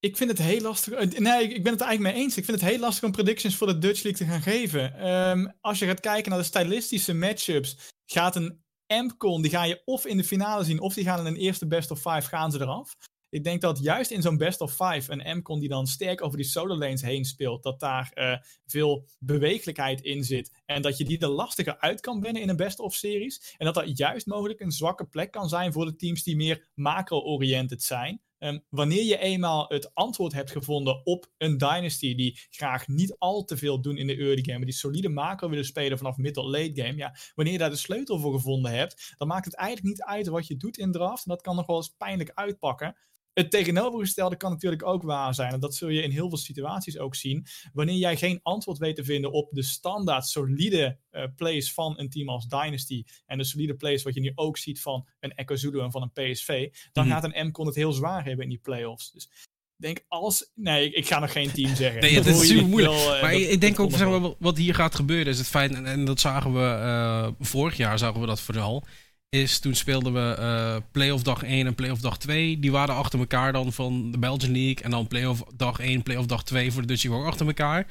ik vind het heel lastig. eh, Nee, ik ben het er eigenlijk mee eens. Ik vind het heel lastig om predictions voor de Dutch League te gaan geven. Ehm, als je gaat kijken naar de stylistische matchups, gaat een Ampcon, die ga je of in de finale zien, of die gaan in een eerste best of five, gaan ze eraf. Ik denk dat juist in zo'n best of five, een Ampcon die dan sterk over die solo lanes heen speelt, dat daar eh, veel bewegelijkheid in zit. En dat je die er lastiger uit kan winnen in een best of series. En dat dat juist mogelijk een zwakke plek kan zijn voor de teams die meer macro-oriented zijn. Ehm, wanneer je eenmaal het antwoord hebt gevonden op een Dynasty die graag niet al te veel doen in de early game, maar die solide macro willen spelen vanaf mid late game, ja, wanneer je daar de sleutel voor gevonden hebt, dan maakt het eigenlijk niet uit wat je doet in draft. En dat kan nog wel eens pijnlijk uitpakken. Het tegenovergestelde kan natuurlijk ook waar zijn. En dat zul je in heel veel situaties ook zien. Wanneer jij geen antwoord weet te vinden op de standaard solide uh, plays van een team als Dynasty. En de solide plays wat je nu ook ziet van een Echo Zulu en van een PSV. Dan mhm. gaat een MCON het heel zwaar hebben in die playoffs. Dus denk als. Nee, ik, ga nog geen team zeggen. nee, het is super moeilijk. uh, maar ik denk ook, zeg maar, wat hier gaat gebeuren is het feit, en, en dat zagen we uh, vorig jaar, zagen we dat vooral is toen speelden we uh, playoff dag 1 en playoff dag 2. Die waren achter elkaar dan van de Belgian League. En dan playoff dag 1, playoff dag 2 voor de Dutch League achter elkaar.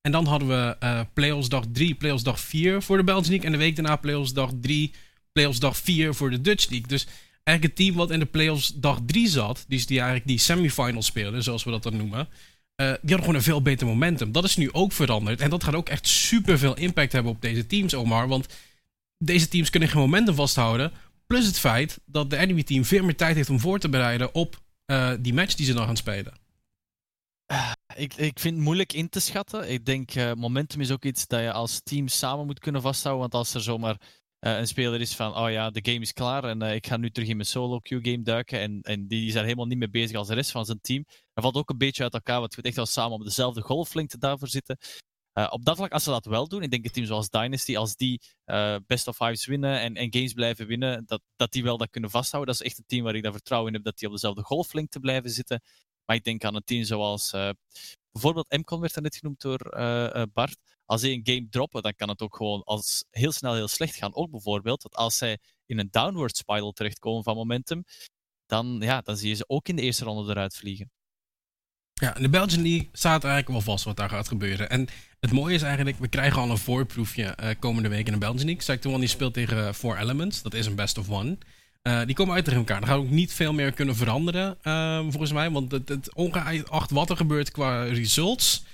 En dan hadden we uh, playoffs dag 3, playoffs dag 4 voor de Belgian League. En de week daarna playoffs dag 3, playoffs dag 4 voor de Dutch League. Dus eigenlijk het team wat in de playoffs dag 3 zat, dus die eigenlijk die semifinals speelden, zoals we dat dan noemen. Uh, die hadden gewoon een veel beter momentum. Dat is nu ook veranderd. En dat gaat ook echt super veel impact hebben op deze teams, Omar. Want deze teams kunnen geen momentum vasthouden. Plus het feit dat de enemy team veel meer tijd heeft om voor te bereiden op uh, die match die ze dan gaan spelen. Uh, ik, ik vind het moeilijk in te schatten. Ik denk uh, momentum is ook iets dat je als team samen moet kunnen vasthouden. Want als er zomaar een speler is van, oh ja, de game is klaar en ik ga nu terug in mijn solo queue game duiken en, en die is daar helemaal niet mee bezig als de rest van zijn team, dan valt ook een beetje uit elkaar, want we moeten echt wel samen op dezelfde golflengte daarvoor zitten. Uh, op dat vlak, als ze dat wel doen, ik denk een team zoals Dynasty, als die uh, best of fives winnen en, en, games blijven winnen, dat, dat die wel dat kunnen vasthouden. Dat is echt een team waar ik daar vertrouwen in heb dat die op dezelfde golflengte blijven zitten. Maar ik denk aan een team zoals uh, bijvoorbeeld MCON werd er net genoemd door Bart. Als die een game droppen, dan kan het ook gewoon als heel snel heel slecht gaan. Ook bijvoorbeeld dat als zij in een downward spiral terechtkomen van momentum, dan, ja, dan zie je ze ook in de eerste ronde eruit vliegen. Ja, de Belgian League staat eigenlijk wel vast wat daar gaat gebeuren. En het mooie is eigenlijk, we krijgen al een voorproefje uh, komende week in de Belgian League. Sector One die speelt tegen Four Elements, dat is een best of one. Uh, die komen uit tegen elkaar. Daar gaan ook niet veel meer kunnen veranderen, uh, volgens mij. Want het, het ongeacht wat er gebeurt qua results.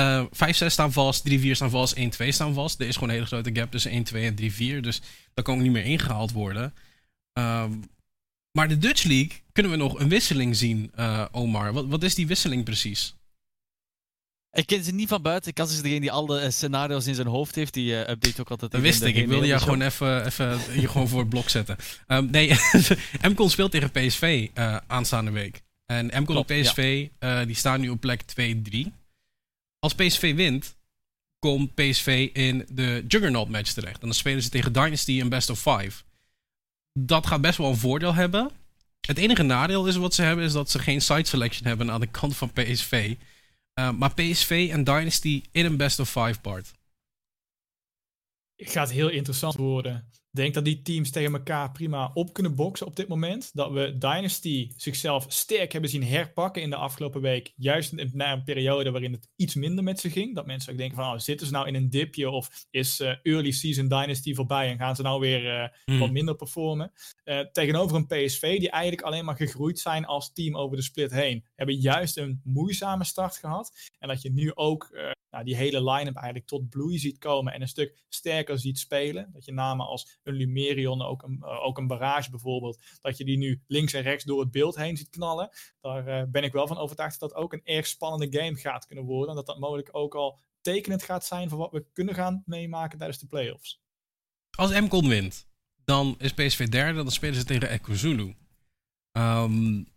5-6 staan vast, 3-4 staan vast, 1-2 staan vast. Er is gewoon een hele grote gap tussen 1-2 en 3-4. Dus dat kan ook niet meer ingehaald worden. Maar de Dutch League kunnen we nog een wisseling zien, uh, Omar. Wat, wat is die wisseling precies? Ik ken ze niet van buiten. Ik kan ze degene die alle uh, scenario's in zijn hoofd heeft. Die uh, update ook altijd. Dat wist ik. Ik wilde jou gewoon even, even hier gewoon voor het blok zetten. Um, nee, MCON speelt tegen PSV aanstaande week. En MCON en PSV ja. die staan nu op plek 2-3. Als PSV wint, komt PSV in de Juggernaut match terecht. En dan spelen ze tegen Dynasty een best of 5 dat gaat best wel een voordeel hebben. Het enige nadeel is wat ze hebben, is dat ze geen side selection hebben aan de kant van PSV. Uh, maar PSV en Dynasty in een best of five part. Het gaat heel interessant worden denk dat die teams tegen elkaar prima op kunnen boksen op dit moment. Dat we Dynasty zichzelf sterk hebben zien herpakken in de afgelopen week. Juist na een periode waarin het iets minder met ze ging. Dat mensen ook denken van, oh, zitten ze nou in een dipje of is uh, early season Dynasty voorbij en gaan ze nou weer uh, hmm. wat minder performen. Uh, tegenover een PSV die eigenlijk alleen maar gegroeid zijn als team over de split heen. Hebben juist een moeizame start gehad. En dat je nu ook nou, die hele line-up eigenlijk tot bloei ziet komen en een stuk sterker ziet spelen. Dat je namen als een Lumerion, ook een, uh, ook een barrage bijvoorbeeld, dat je die nu links en rechts door het beeld heen ziet knallen. Daar uh, ben ik wel van overtuigd dat dat ook een erg spannende game gaat kunnen worden. En dat dat mogelijk ook al tekenend gaat zijn voor wat we kunnen gaan meemaken tijdens de playoffs. Als MCON wint, dan is PSV derde, dan spelen ze tegen Echo Zulu. Um,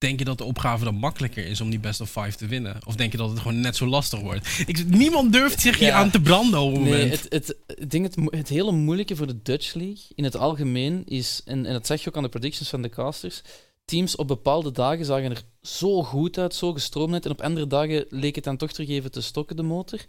Denk je dat de opgave dan makkelijker is om die best of five te winnen? Of denk je dat het gewoon net zo lastig wordt? Ik, niemand durft zich hier aan te branden op het nee, moment. Het, het, ik denk het, het hele moeilijke voor de Dutch League in het algemeen is, en, en dat zeg je ook aan de predictions van de casters, teams op bepaalde dagen zagen er zo goed uit, zo gestroomd uit, en op andere dagen leek het dan toch terug even te stokken, de motor.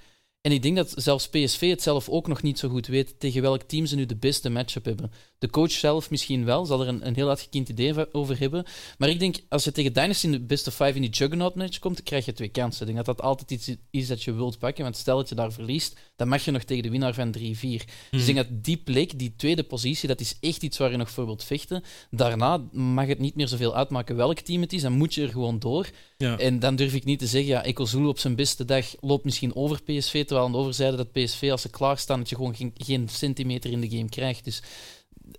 En ik denk dat zelfs PSV het zelf ook nog niet zo goed weet tegen welk team ze nu de beste matchup hebben. De coach zelf misschien wel, zal er een, een heel uitgekiend idee over hebben. Maar ik denk, als je tegen Dynasty in de beste five in die Juggernaut match komt, krijg je twee kansen. Ik denk dat dat altijd iets is dat je wilt pakken. Want stel dat je daar verliest, dan mag je nog tegen de winnaar van 3-4. Dus ik denk dat die plek, die tweede positie, dat is echt iets waar je nog voor wilt vechten. Daarna mag het niet meer zoveel uitmaken welk team het is. Dan moet je er gewoon door. Ja. En dan durf ik niet te zeggen, ja, Eco op zijn beste dag loopt misschien over PSV, terwijl aan de overzijde dat PSV, als ze klaarstaan, dat je gewoon geen, geen centimeter in de game krijgt. Dus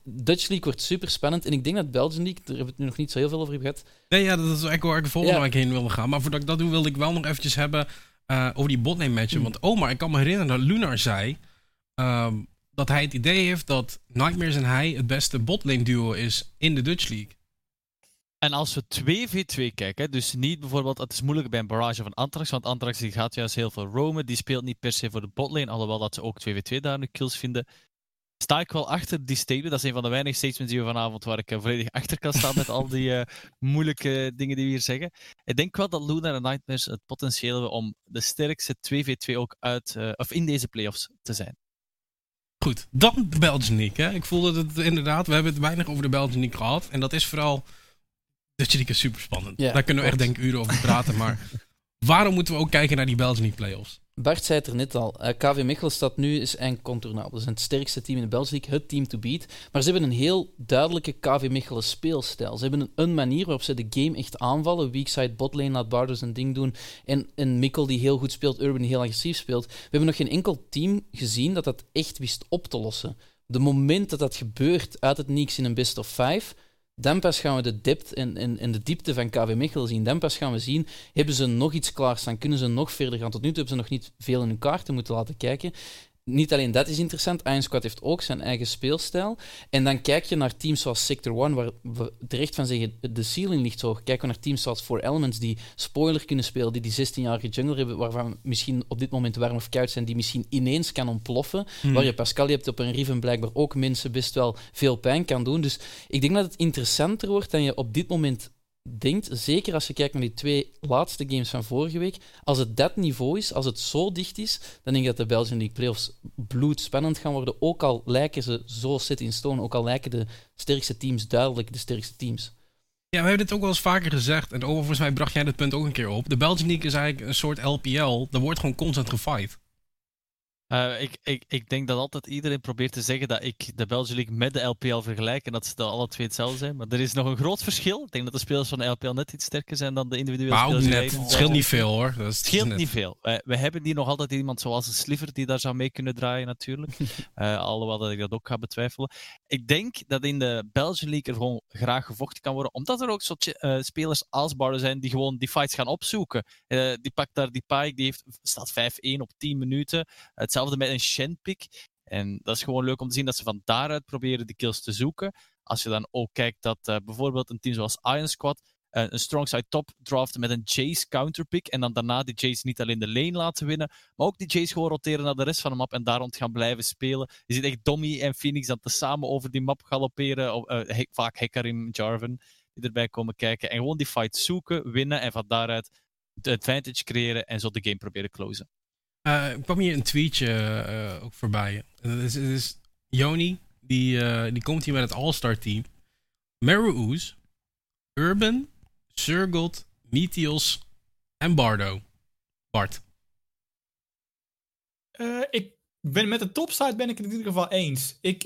Dutch League wordt super spannend. En ik denk dat Belgian League, daar hebben we het nu nog niet zo heel veel over gehad. Nee, ja, dat is eigenlijk waar ik de volgende Ja. week heen wilde gaan. Maar voordat ik dat doe, wilde ik wel nog eventjes hebben eh, over die botlane matchen. Hmm. Want Omar, ik kan me herinneren dat Lunar zei ehm, dat hij het idee heeft dat Nightmares en hij het beste botlane duo is in de Dutch League. En als we 2v2 kijken, dus niet bijvoorbeeld, het is moeilijk bij een barrage van Antrax, want Antrax die gaat juist heel veel roamen, die speelt niet per se voor de botlane, alhoewel dat ze ook 2v2 daar nu kills vinden. Sta ik wel achter die statement. Dat is een van de weinige statements die we vanavond waar ik eh, volledig achter kan staan met al die eh, moeilijke dingen die we hier zeggen. Ik denk wel dat Luna en Nightmares het potentieel hebben om de sterkste 2v2 ook uit, eh, of in deze playoffs te zijn. Goed, dan de Belgian League. Hè. Ik voelde het inderdaad, we hebben het weinig over de Belgian League gehad. En dat is vooral, League is super spannend. Daar kunnen we echt denk ik uren over praten. maar waarom moeten we ook kijken naar die Belgian League playoffs? Bart zei het er net al, eh, KV Michelstad nu is incontournabel. Dat is het sterkste team in de Belgische League, het team to beat. Maar ze hebben een heel duidelijke KV Mechelen speelstijl. Ze hebben een, manier waarop ze de game echt aanvallen. Weakside, botlane, laat Bardo zijn ding doen. En, en Mikkel die heel goed speelt, Urban die heel agressief speelt. We hebben nog geen enkel team gezien dat dat echt wist op te lossen. De moment dat dat gebeurt uit het niks in een best of 5 Denpas gaan we de dipt in, in, de diepte van KV Michel zien. Denpas gaan we zien, hebben ze nog iets klaarstaan? Kunnen ze nog verder gaan? Tot nu toe hebben ze nog niet veel in hun kaarten moeten laten kijken. Niet alleen dat is interessant, Iron Squad heeft ook zijn eigen speelstijl. En dan kijk je naar teams zoals Sector One, waar we terecht van zeggen, de ceiling ligt hoog. Kijken we naar teams zoals Four Elements, die spoiler kunnen spelen, die die 16-jarige jungle hebben, waarvan misschien op dit moment warm of koud zijn, die misschien ineens kan ontploffen. Waar je Pascal hebt op een Riven blijkbaar ook mensen best wel veel pijn kan doen. Dus ik denk dat het interessanter wordt dan je op dit moment denkt. Zeker als je kijkt naar die twee laatste games van vorige week. Als het dat niveau is, als het zo dicht is, dan denk ik dat de Belgian League playoffs bloedspannend gaan worden. Ook al lijken ze zo set in stone, ook al lijken de sterkste teams duidelijk de sterkste teams. Ja, we hebben dit ook wel eens vaker gezegd. En over, mij bracht jij dit punt ook een keer op. De Belgian League is eigenlijk een soort LPL. Er wordt gewoon constant gefight. Eh, ik, ik, ik denk dat altijd iedereen probeert te zeggen dat ik de Belgian League met de LPL vergelijk en dat ze dat alle twee hetzelfde zijn. Maar er is nog een groot verschil. Ik denk dat de spelers van de LPL net iets sterker zijn dan de individuele Maar spelers. net. Het scheelt niet veel hoor. Dat is, Het scheelt net. niet veel. We hebben hier nog altijd iemand zoals een Sliver die daar zou mee kunnen draaien, natuurlijk. Eh, alhoewel dat ik dat ook ga betwijfelen. Ik denk dat in de Belgian League er gewoon graag gevochten kan worden, omdat er ook zo eh, spelers als zijn die gewoon die fights gaan opzoeken. Die pakt daar die Pike, die heeft, staat 5-1 op 10 minuten. Hetzelfde met een Shenpik. En dat is gewoon leuk om te zien dat ze van daaruit proberen de kills te zoeken. Als je dan ook kijkt dat eh, bijvoorbeeld een team zoals Iron Squad eh, een strong side top draften met een Jace counterpick. En dan daarna die Jace niet alleen de lane laten winnen, maar ook die Jace gewoon roteren naar de rest van de map en daar rond gaan blijven spelen. Je ziet echt Dommy en Phoenix dan tezamen over die map galopperen. Of, he- vaak Hekarim, Jarvan, die erbij komen kijken. En gewoon die fight zoeken, winnen en van daaruit de advantage creëren en zo de game proberen closen. Eh, er kwam hier een tweetje eh, ook voorbij. Is, is Joni, die, eh, die komt hier met het All-Star team. Meru Oos, Urban, Surgot, Meteos en Bardo. Bart. Ik ben met de topside ben ik het in ieder geval eens. Ik,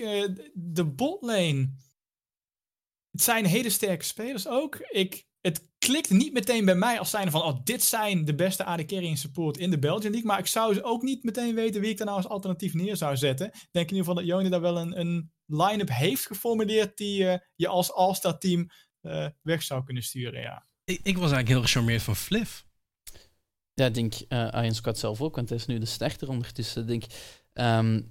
de botlane. Het zijn hele sterke spelers ook. Ik, het klikt niet meteen bij mij als zijnde van... Oh, dit zijn de beste AD carry in support in de Belgian League. Maar ik zou ze ook niet meteen weten wie ik daar nou als alternatief neer zou zetten. Ik denk in ieder geval dat Joni daar wel een, een line-up heeft geformuleerd... die eh, je als All-Star team eh, weg zou kunnen sturen, ja. Ik, ik was eigenlijk heel gecharmeerd van Fliff. Ja, ik denk uh, Iron Squad zelf ook, want hij is nu de starter ondertussen. Ik Denk, ehm,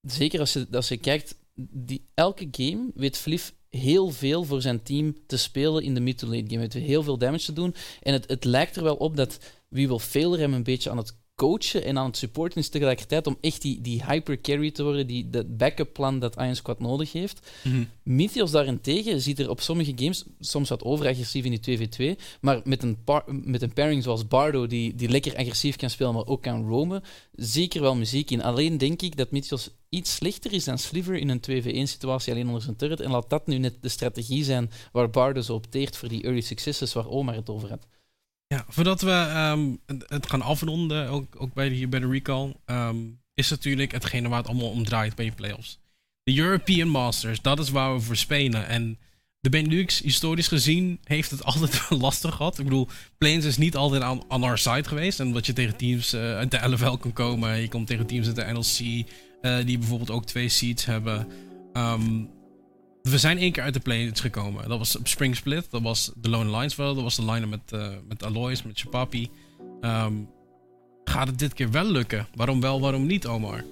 zeker als je, als je kijkt, die, elke game weet Fliff heel veel voor zijn team te spelen in de mid-to-late game. Weet heel veel damage te doen. En het, het lijkt er wel op dat wie wil hem een beetje aan het coachen en aan het supporten is tegelijkertijd om echt die, die hyper carry te worden, die, dat backup plan dat Iron Squad nodig heeft. Mm Mythios daarentegen ziet er op sommige games soms wat overagressief in die 2v2, maar met een, met een pairing zoals Bardo, die, die lekker agressief kan spelen, maar ook kan roamen, zeker wel muziek in. Alleen denk ik dat Mythios iets slechter is dan Sliver in een 2v1-situatie alleen onder zijn turret, en laat dat nu net de strategie zijn waar Bardo zo opteert voor die early successes waar Omar het over had. Ja, voordat we ehm, het- gaan afronden, ook, ook bij de, hier bij de recall, ehm, is natuurlijk hetgene waar het allemaal om draait bij je playoffs. De European Masters, dat is waar we voor spelen. En de Benelux, historisch gezien, heeft het altijd lastig gehad. Ik bedoel, Plains is niet altijd aan, our side geweest. En wat je tegen teams eh, uit de LFL kan komen. Je komt tegen teams uit de NLC, eh, die bijvoorbeeld ook twee seats hebben. Ehm, we zijn één keer uit de playoffs gekomen. Dat was op Spring Split. Dat was de Lone Lines wel. Dat was de line met, uh, met Aloys, met Chapapi. Um, gaat het dit keer wel lukken? Waarom wel, waarom niet, Omar?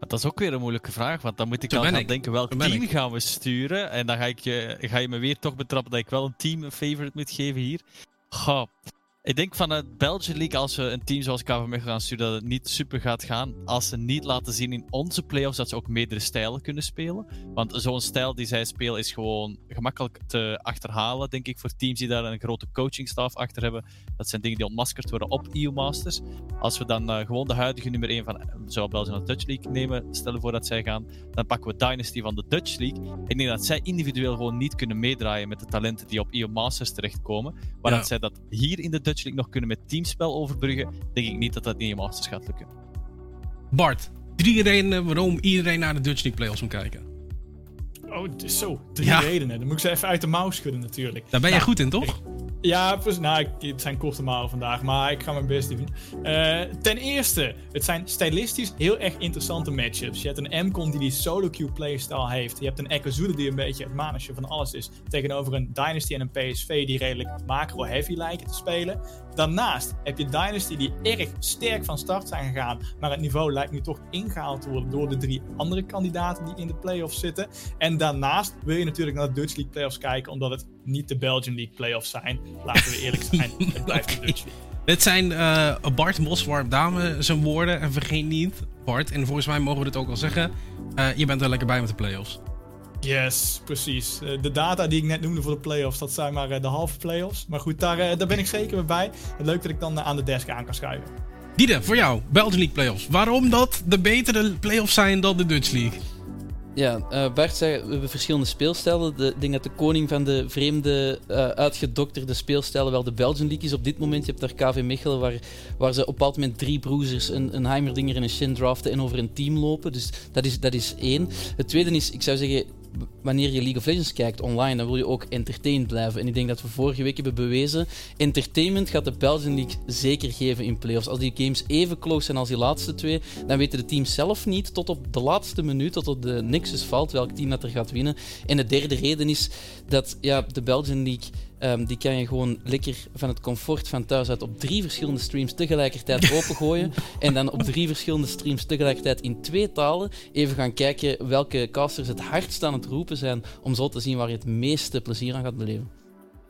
Dat is ook weer een moeilijke vraag, want dan moet ik al gaan denken welk team gaan we sturen. En dan ga, ik je, ga je me weer toch betrappen dat ik wel een team een favorite moet geven hier. Goh, ik denk vanuit Belgian League, als we een team zoals KV Mechelen gaan sturen, dat het niet super gaat gaan. Als ze niet laten zien in onze playoffs dat ze ook meerdere stijlen kunnen spelen. Want zo'n stijl die zij spelen is gewoon gemakkelijk te achterhalen, denk ik, voor teams die daar een grote coachingstaf achter hebben. Dat zijn dingen die ontmaskerd worden op EU Masters. Als we dan uh, gewoon de huidige nummer 1 van zowel Belgian als Dutch League nemen, stellen voor dat zij gaan, dan pakken we Dynasty van de Dutch League. Ik denk dat zij individueel gewoon niet kunnen meedraaien met de talenten die op EU Masters terechtkomen. Maar dat zij dat hier in de Nog kunnen met teamspel overbruggen, denk ik niet dat dat in je Masters gaat lukken. Bart, drie redenen waarom iedereen naar de Dutch League Playoffs moet kijken. Oh, zo. Drie redenen. Dan moet ik ze even uit de mouw schudden natuurlijk. Daar ben jij nou, goed in, toch? Ja, nou, het zijn korte malen vandaag, maar ik ga mijn best doen. Uh, ten eerste, het zijn stylistisch heel erg interessante matchups. Je hebt een M-Con die die solo queue playstyle heeft. Je hebt een Echozude die een beetje het manetje van alles is. Tegenover een Dynasty en een PSV die redelijk macro-heavy lijken te spelen. Daarnaast heb je Dynasty die erg sterk van start zijn gegaan. Maar het niveau lijkt nu toch ingehaald te worden door de drie andere kandidaten die in de playoffs zitten. En daarnaast wil je natuurlijk naar de Dutch League playoffs kijken, omdat het niet de Belgian League playoffs zijn. Laten we eerlijk zijn, het blijft de Dutch League. Dit zijn uh, Bart Moswarp dame zijn woorden. En vergeet niet, Bart, en volgens mij mogen we het ook al zeggen, uh, je bent er lekker bij met de playoffs. Yes, precies. Uh, de data die ik net noemde voor de playoffs, dat zijn maar uh, de halve playoffs. Maar goed, daar, uh, daar ben ik zeker bij. Het leuk dat ik dan aan de desk aan kan schuiven. Diede, voor jou, Belgian League playoffs. Waarom dat de betere playoffs zijn dan de Dutch League? Ja, uh, Bart zei, we hebben verschillende speelstijlen. De, ik denk dat de koning van de vreemde, uh, uitgedokterde speelstijlen wel de Belgian League is op dit moment. Je hebt daar KV Mechelen, waar, waar ze op een bepaald moment drie bruisers, een, een Heimerdinger en een Shin draften en over een team lopen. Dus dat is, dat is één. Het tweede is, ik zou zeggen, wanneer je League of Legends kijkt online, dan wil je ook entertained blijven. En ik denk dat we vorige week hebben bewezen, entertainment gaat de Belgian League zeker geven in playoffs. Als die games even close zijn als die laatste twee, dan weten de teams zelf niet tot op de laatste minuut, tot op de nexus valt, welk team dat er gaat winnen. En de derde reden is dat ja, de Belgian League Ehm, die kan je gewoon lekker van het comfort van thuis uit op drie verschillende streams tegelijkertijd opengooien. en dan op drie verschillende streams tegelijkertijd in twee talen even gaan kijken welke casters het hardst aan het roepen zijn. Om zo te zien waar je het meeste plezier aan gaat beleven.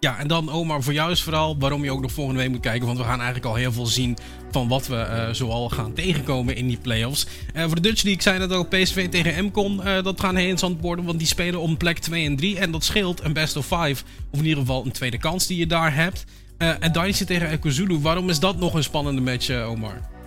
Ja, en dan Omar, voor jou is vooral waarom je ook nog volgende week moet kijken. Want we gaan eigenlijk al heel veel zien van wat we uh, zoal gaan tegenkomen in die playoffs. Uh, voor de Dutch League zijn het ook PSV tegen MCON. Uh, dat gaan heel interessant worden, want die spelen om plek 2 en 3. En dat scheelt een best of 5. Of in ieder geval een tweede kans die je daar hebt. en Dynasty tegen Ekozulu. Waarom is dat nog een spannende match, Omar?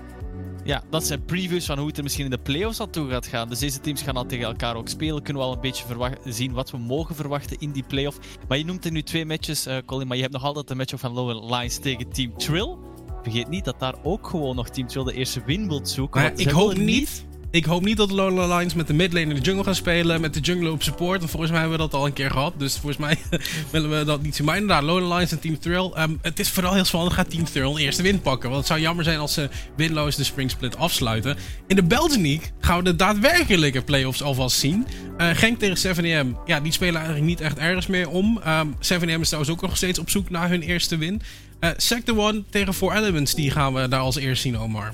Ja, dat zijn previews van hoe het er misschien in de playoffs al toe gaat gaan. Dus deze teams gaan al tegen elkaar ook spelen. Kunnen we al een beetje zien wat we mogen verwachten in die playoff. Maar je noemt er nu twee matches, uh, Colin. Maar je hebt nog altijd een match van Lower Lines tegen Team Trill. Vergeet niet dat daar ook gewoon nog Team Trill de eerste win wilt zoeken. Maar ik hoop niet ik hoop niet dat de Lola Lines met de midlane in de jungle gaan spelen. Met de jungle op support. Want volgens mij hebben we dat al een keer gehad. Dus volgens mij willen we dat niet zien. Maar inderdaad, Lola Lines en Team Thrill. Um, het is vooral heel spannend. Gaat Team Thrill eerste win pakken? Want het zou jammer zijn als ze winloos de Spring Split afsluiten. In de Belgian League gaan we de daadwerkelijke playoffs alvast zien. Uh, Genk tegen 7M. Ja, die spelen eigenlijk niet echt ergens meer om. Um, 7M is trouwens ook nog steeds op zoek naar hun eerste win. Uh, Sector 1 tegen 4 Elements. Die gaan we daar als eerst zien, Omar.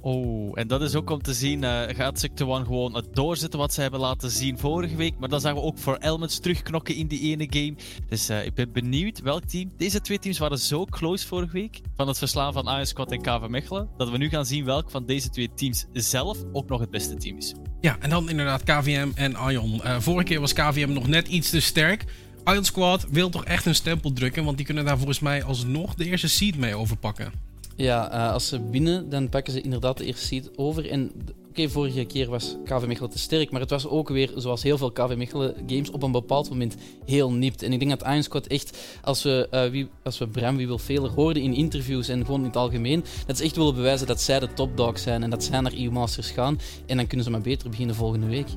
Oh, en dat is ook om te zien, uh, gaat Sector One gewoon het doorzetten wat ze hebben laten zien vorige week. Maar dan zagen we ook voor Elements terugknokken in die ene game. Dus uh, ik ben benieuwd welk team. Deze twee teams waren zo close vorige week. Van het verslaan van AS Squad en KV Mechelen. Dat we nu gaan zien welk van deze twee teams zelf ook nog het beste team is. Ja, en dan inderdaad KVM en Ion. Uh, vorige keer was KVM nog net iets te sterk. Ion Squad wil toch echt een stempel drukken. Want die kunnen daar volgens mij alsnog de eerste seed mee overpakken. Ja, uh, als ze winnen, dan pakken ze inderdaad de eerste seed over. En oké, vorige keer was KV Mechelen te sterk, maar het was ook weer, zoals heel veel KV Mechelen games, op een bepaald moment heel nipt. En ik denk dat Squad echt, als we, uh, wie, als we Bram Veler hoorden in interviews en gewoon in het algemeen, dat ze echt willen bewijzen dat zij de topdog zijn en dat zij naar EU Masters gaan. En dan kunnen ze maar beter beginnen volgende week.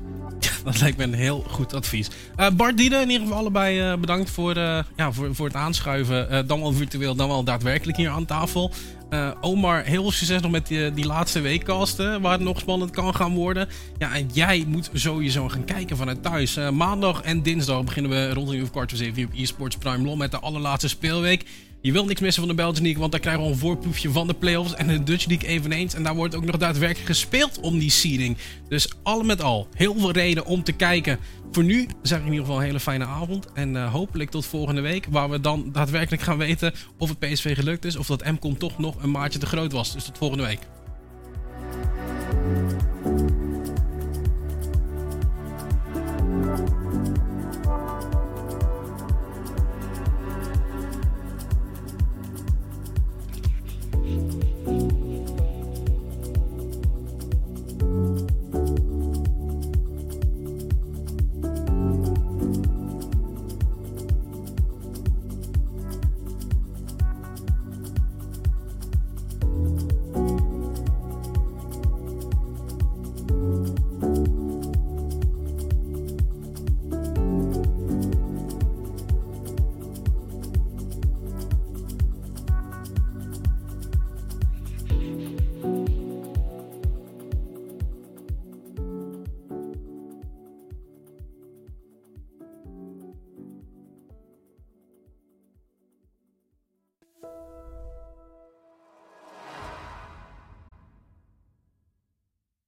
Dat lijkt me een heel goed advies. Uh, Bart Diede, in ieder geval allebei bedankt voor, ja, voor, voor het aanschuiven. dan wel virtueel, dan wel daadwerkelijk hier aan tafel. Omar, heel veel succes nog met die, die laatste weekcasten, waar het nog spannend kan gaan worden. Ja, en jij moet sowieso gaan kijken vanuit thuis. maandag en dinsdag beginnen we rond een uur of kwart op eSports Prime Law met de allerlaatste speelweek. Je wilt niks missen van de Belgische League, want daar krijgen we een voorproefje van de playoffs. En de Dutch League eveneens. En daar wordt ook nog daadwerkelijk gespeeld om die seeding. Dus al met al, heel veel reden om te kijken. Voor nu zeg ik in ieder geval een hele fijne avond. En eh, hopelijk tot volgende week, waar we dan daadwerkelijk gaan weten of het PSV gelukt is. Of dat MCOM toch nog een maatje te groot was. Dus tot volgende week.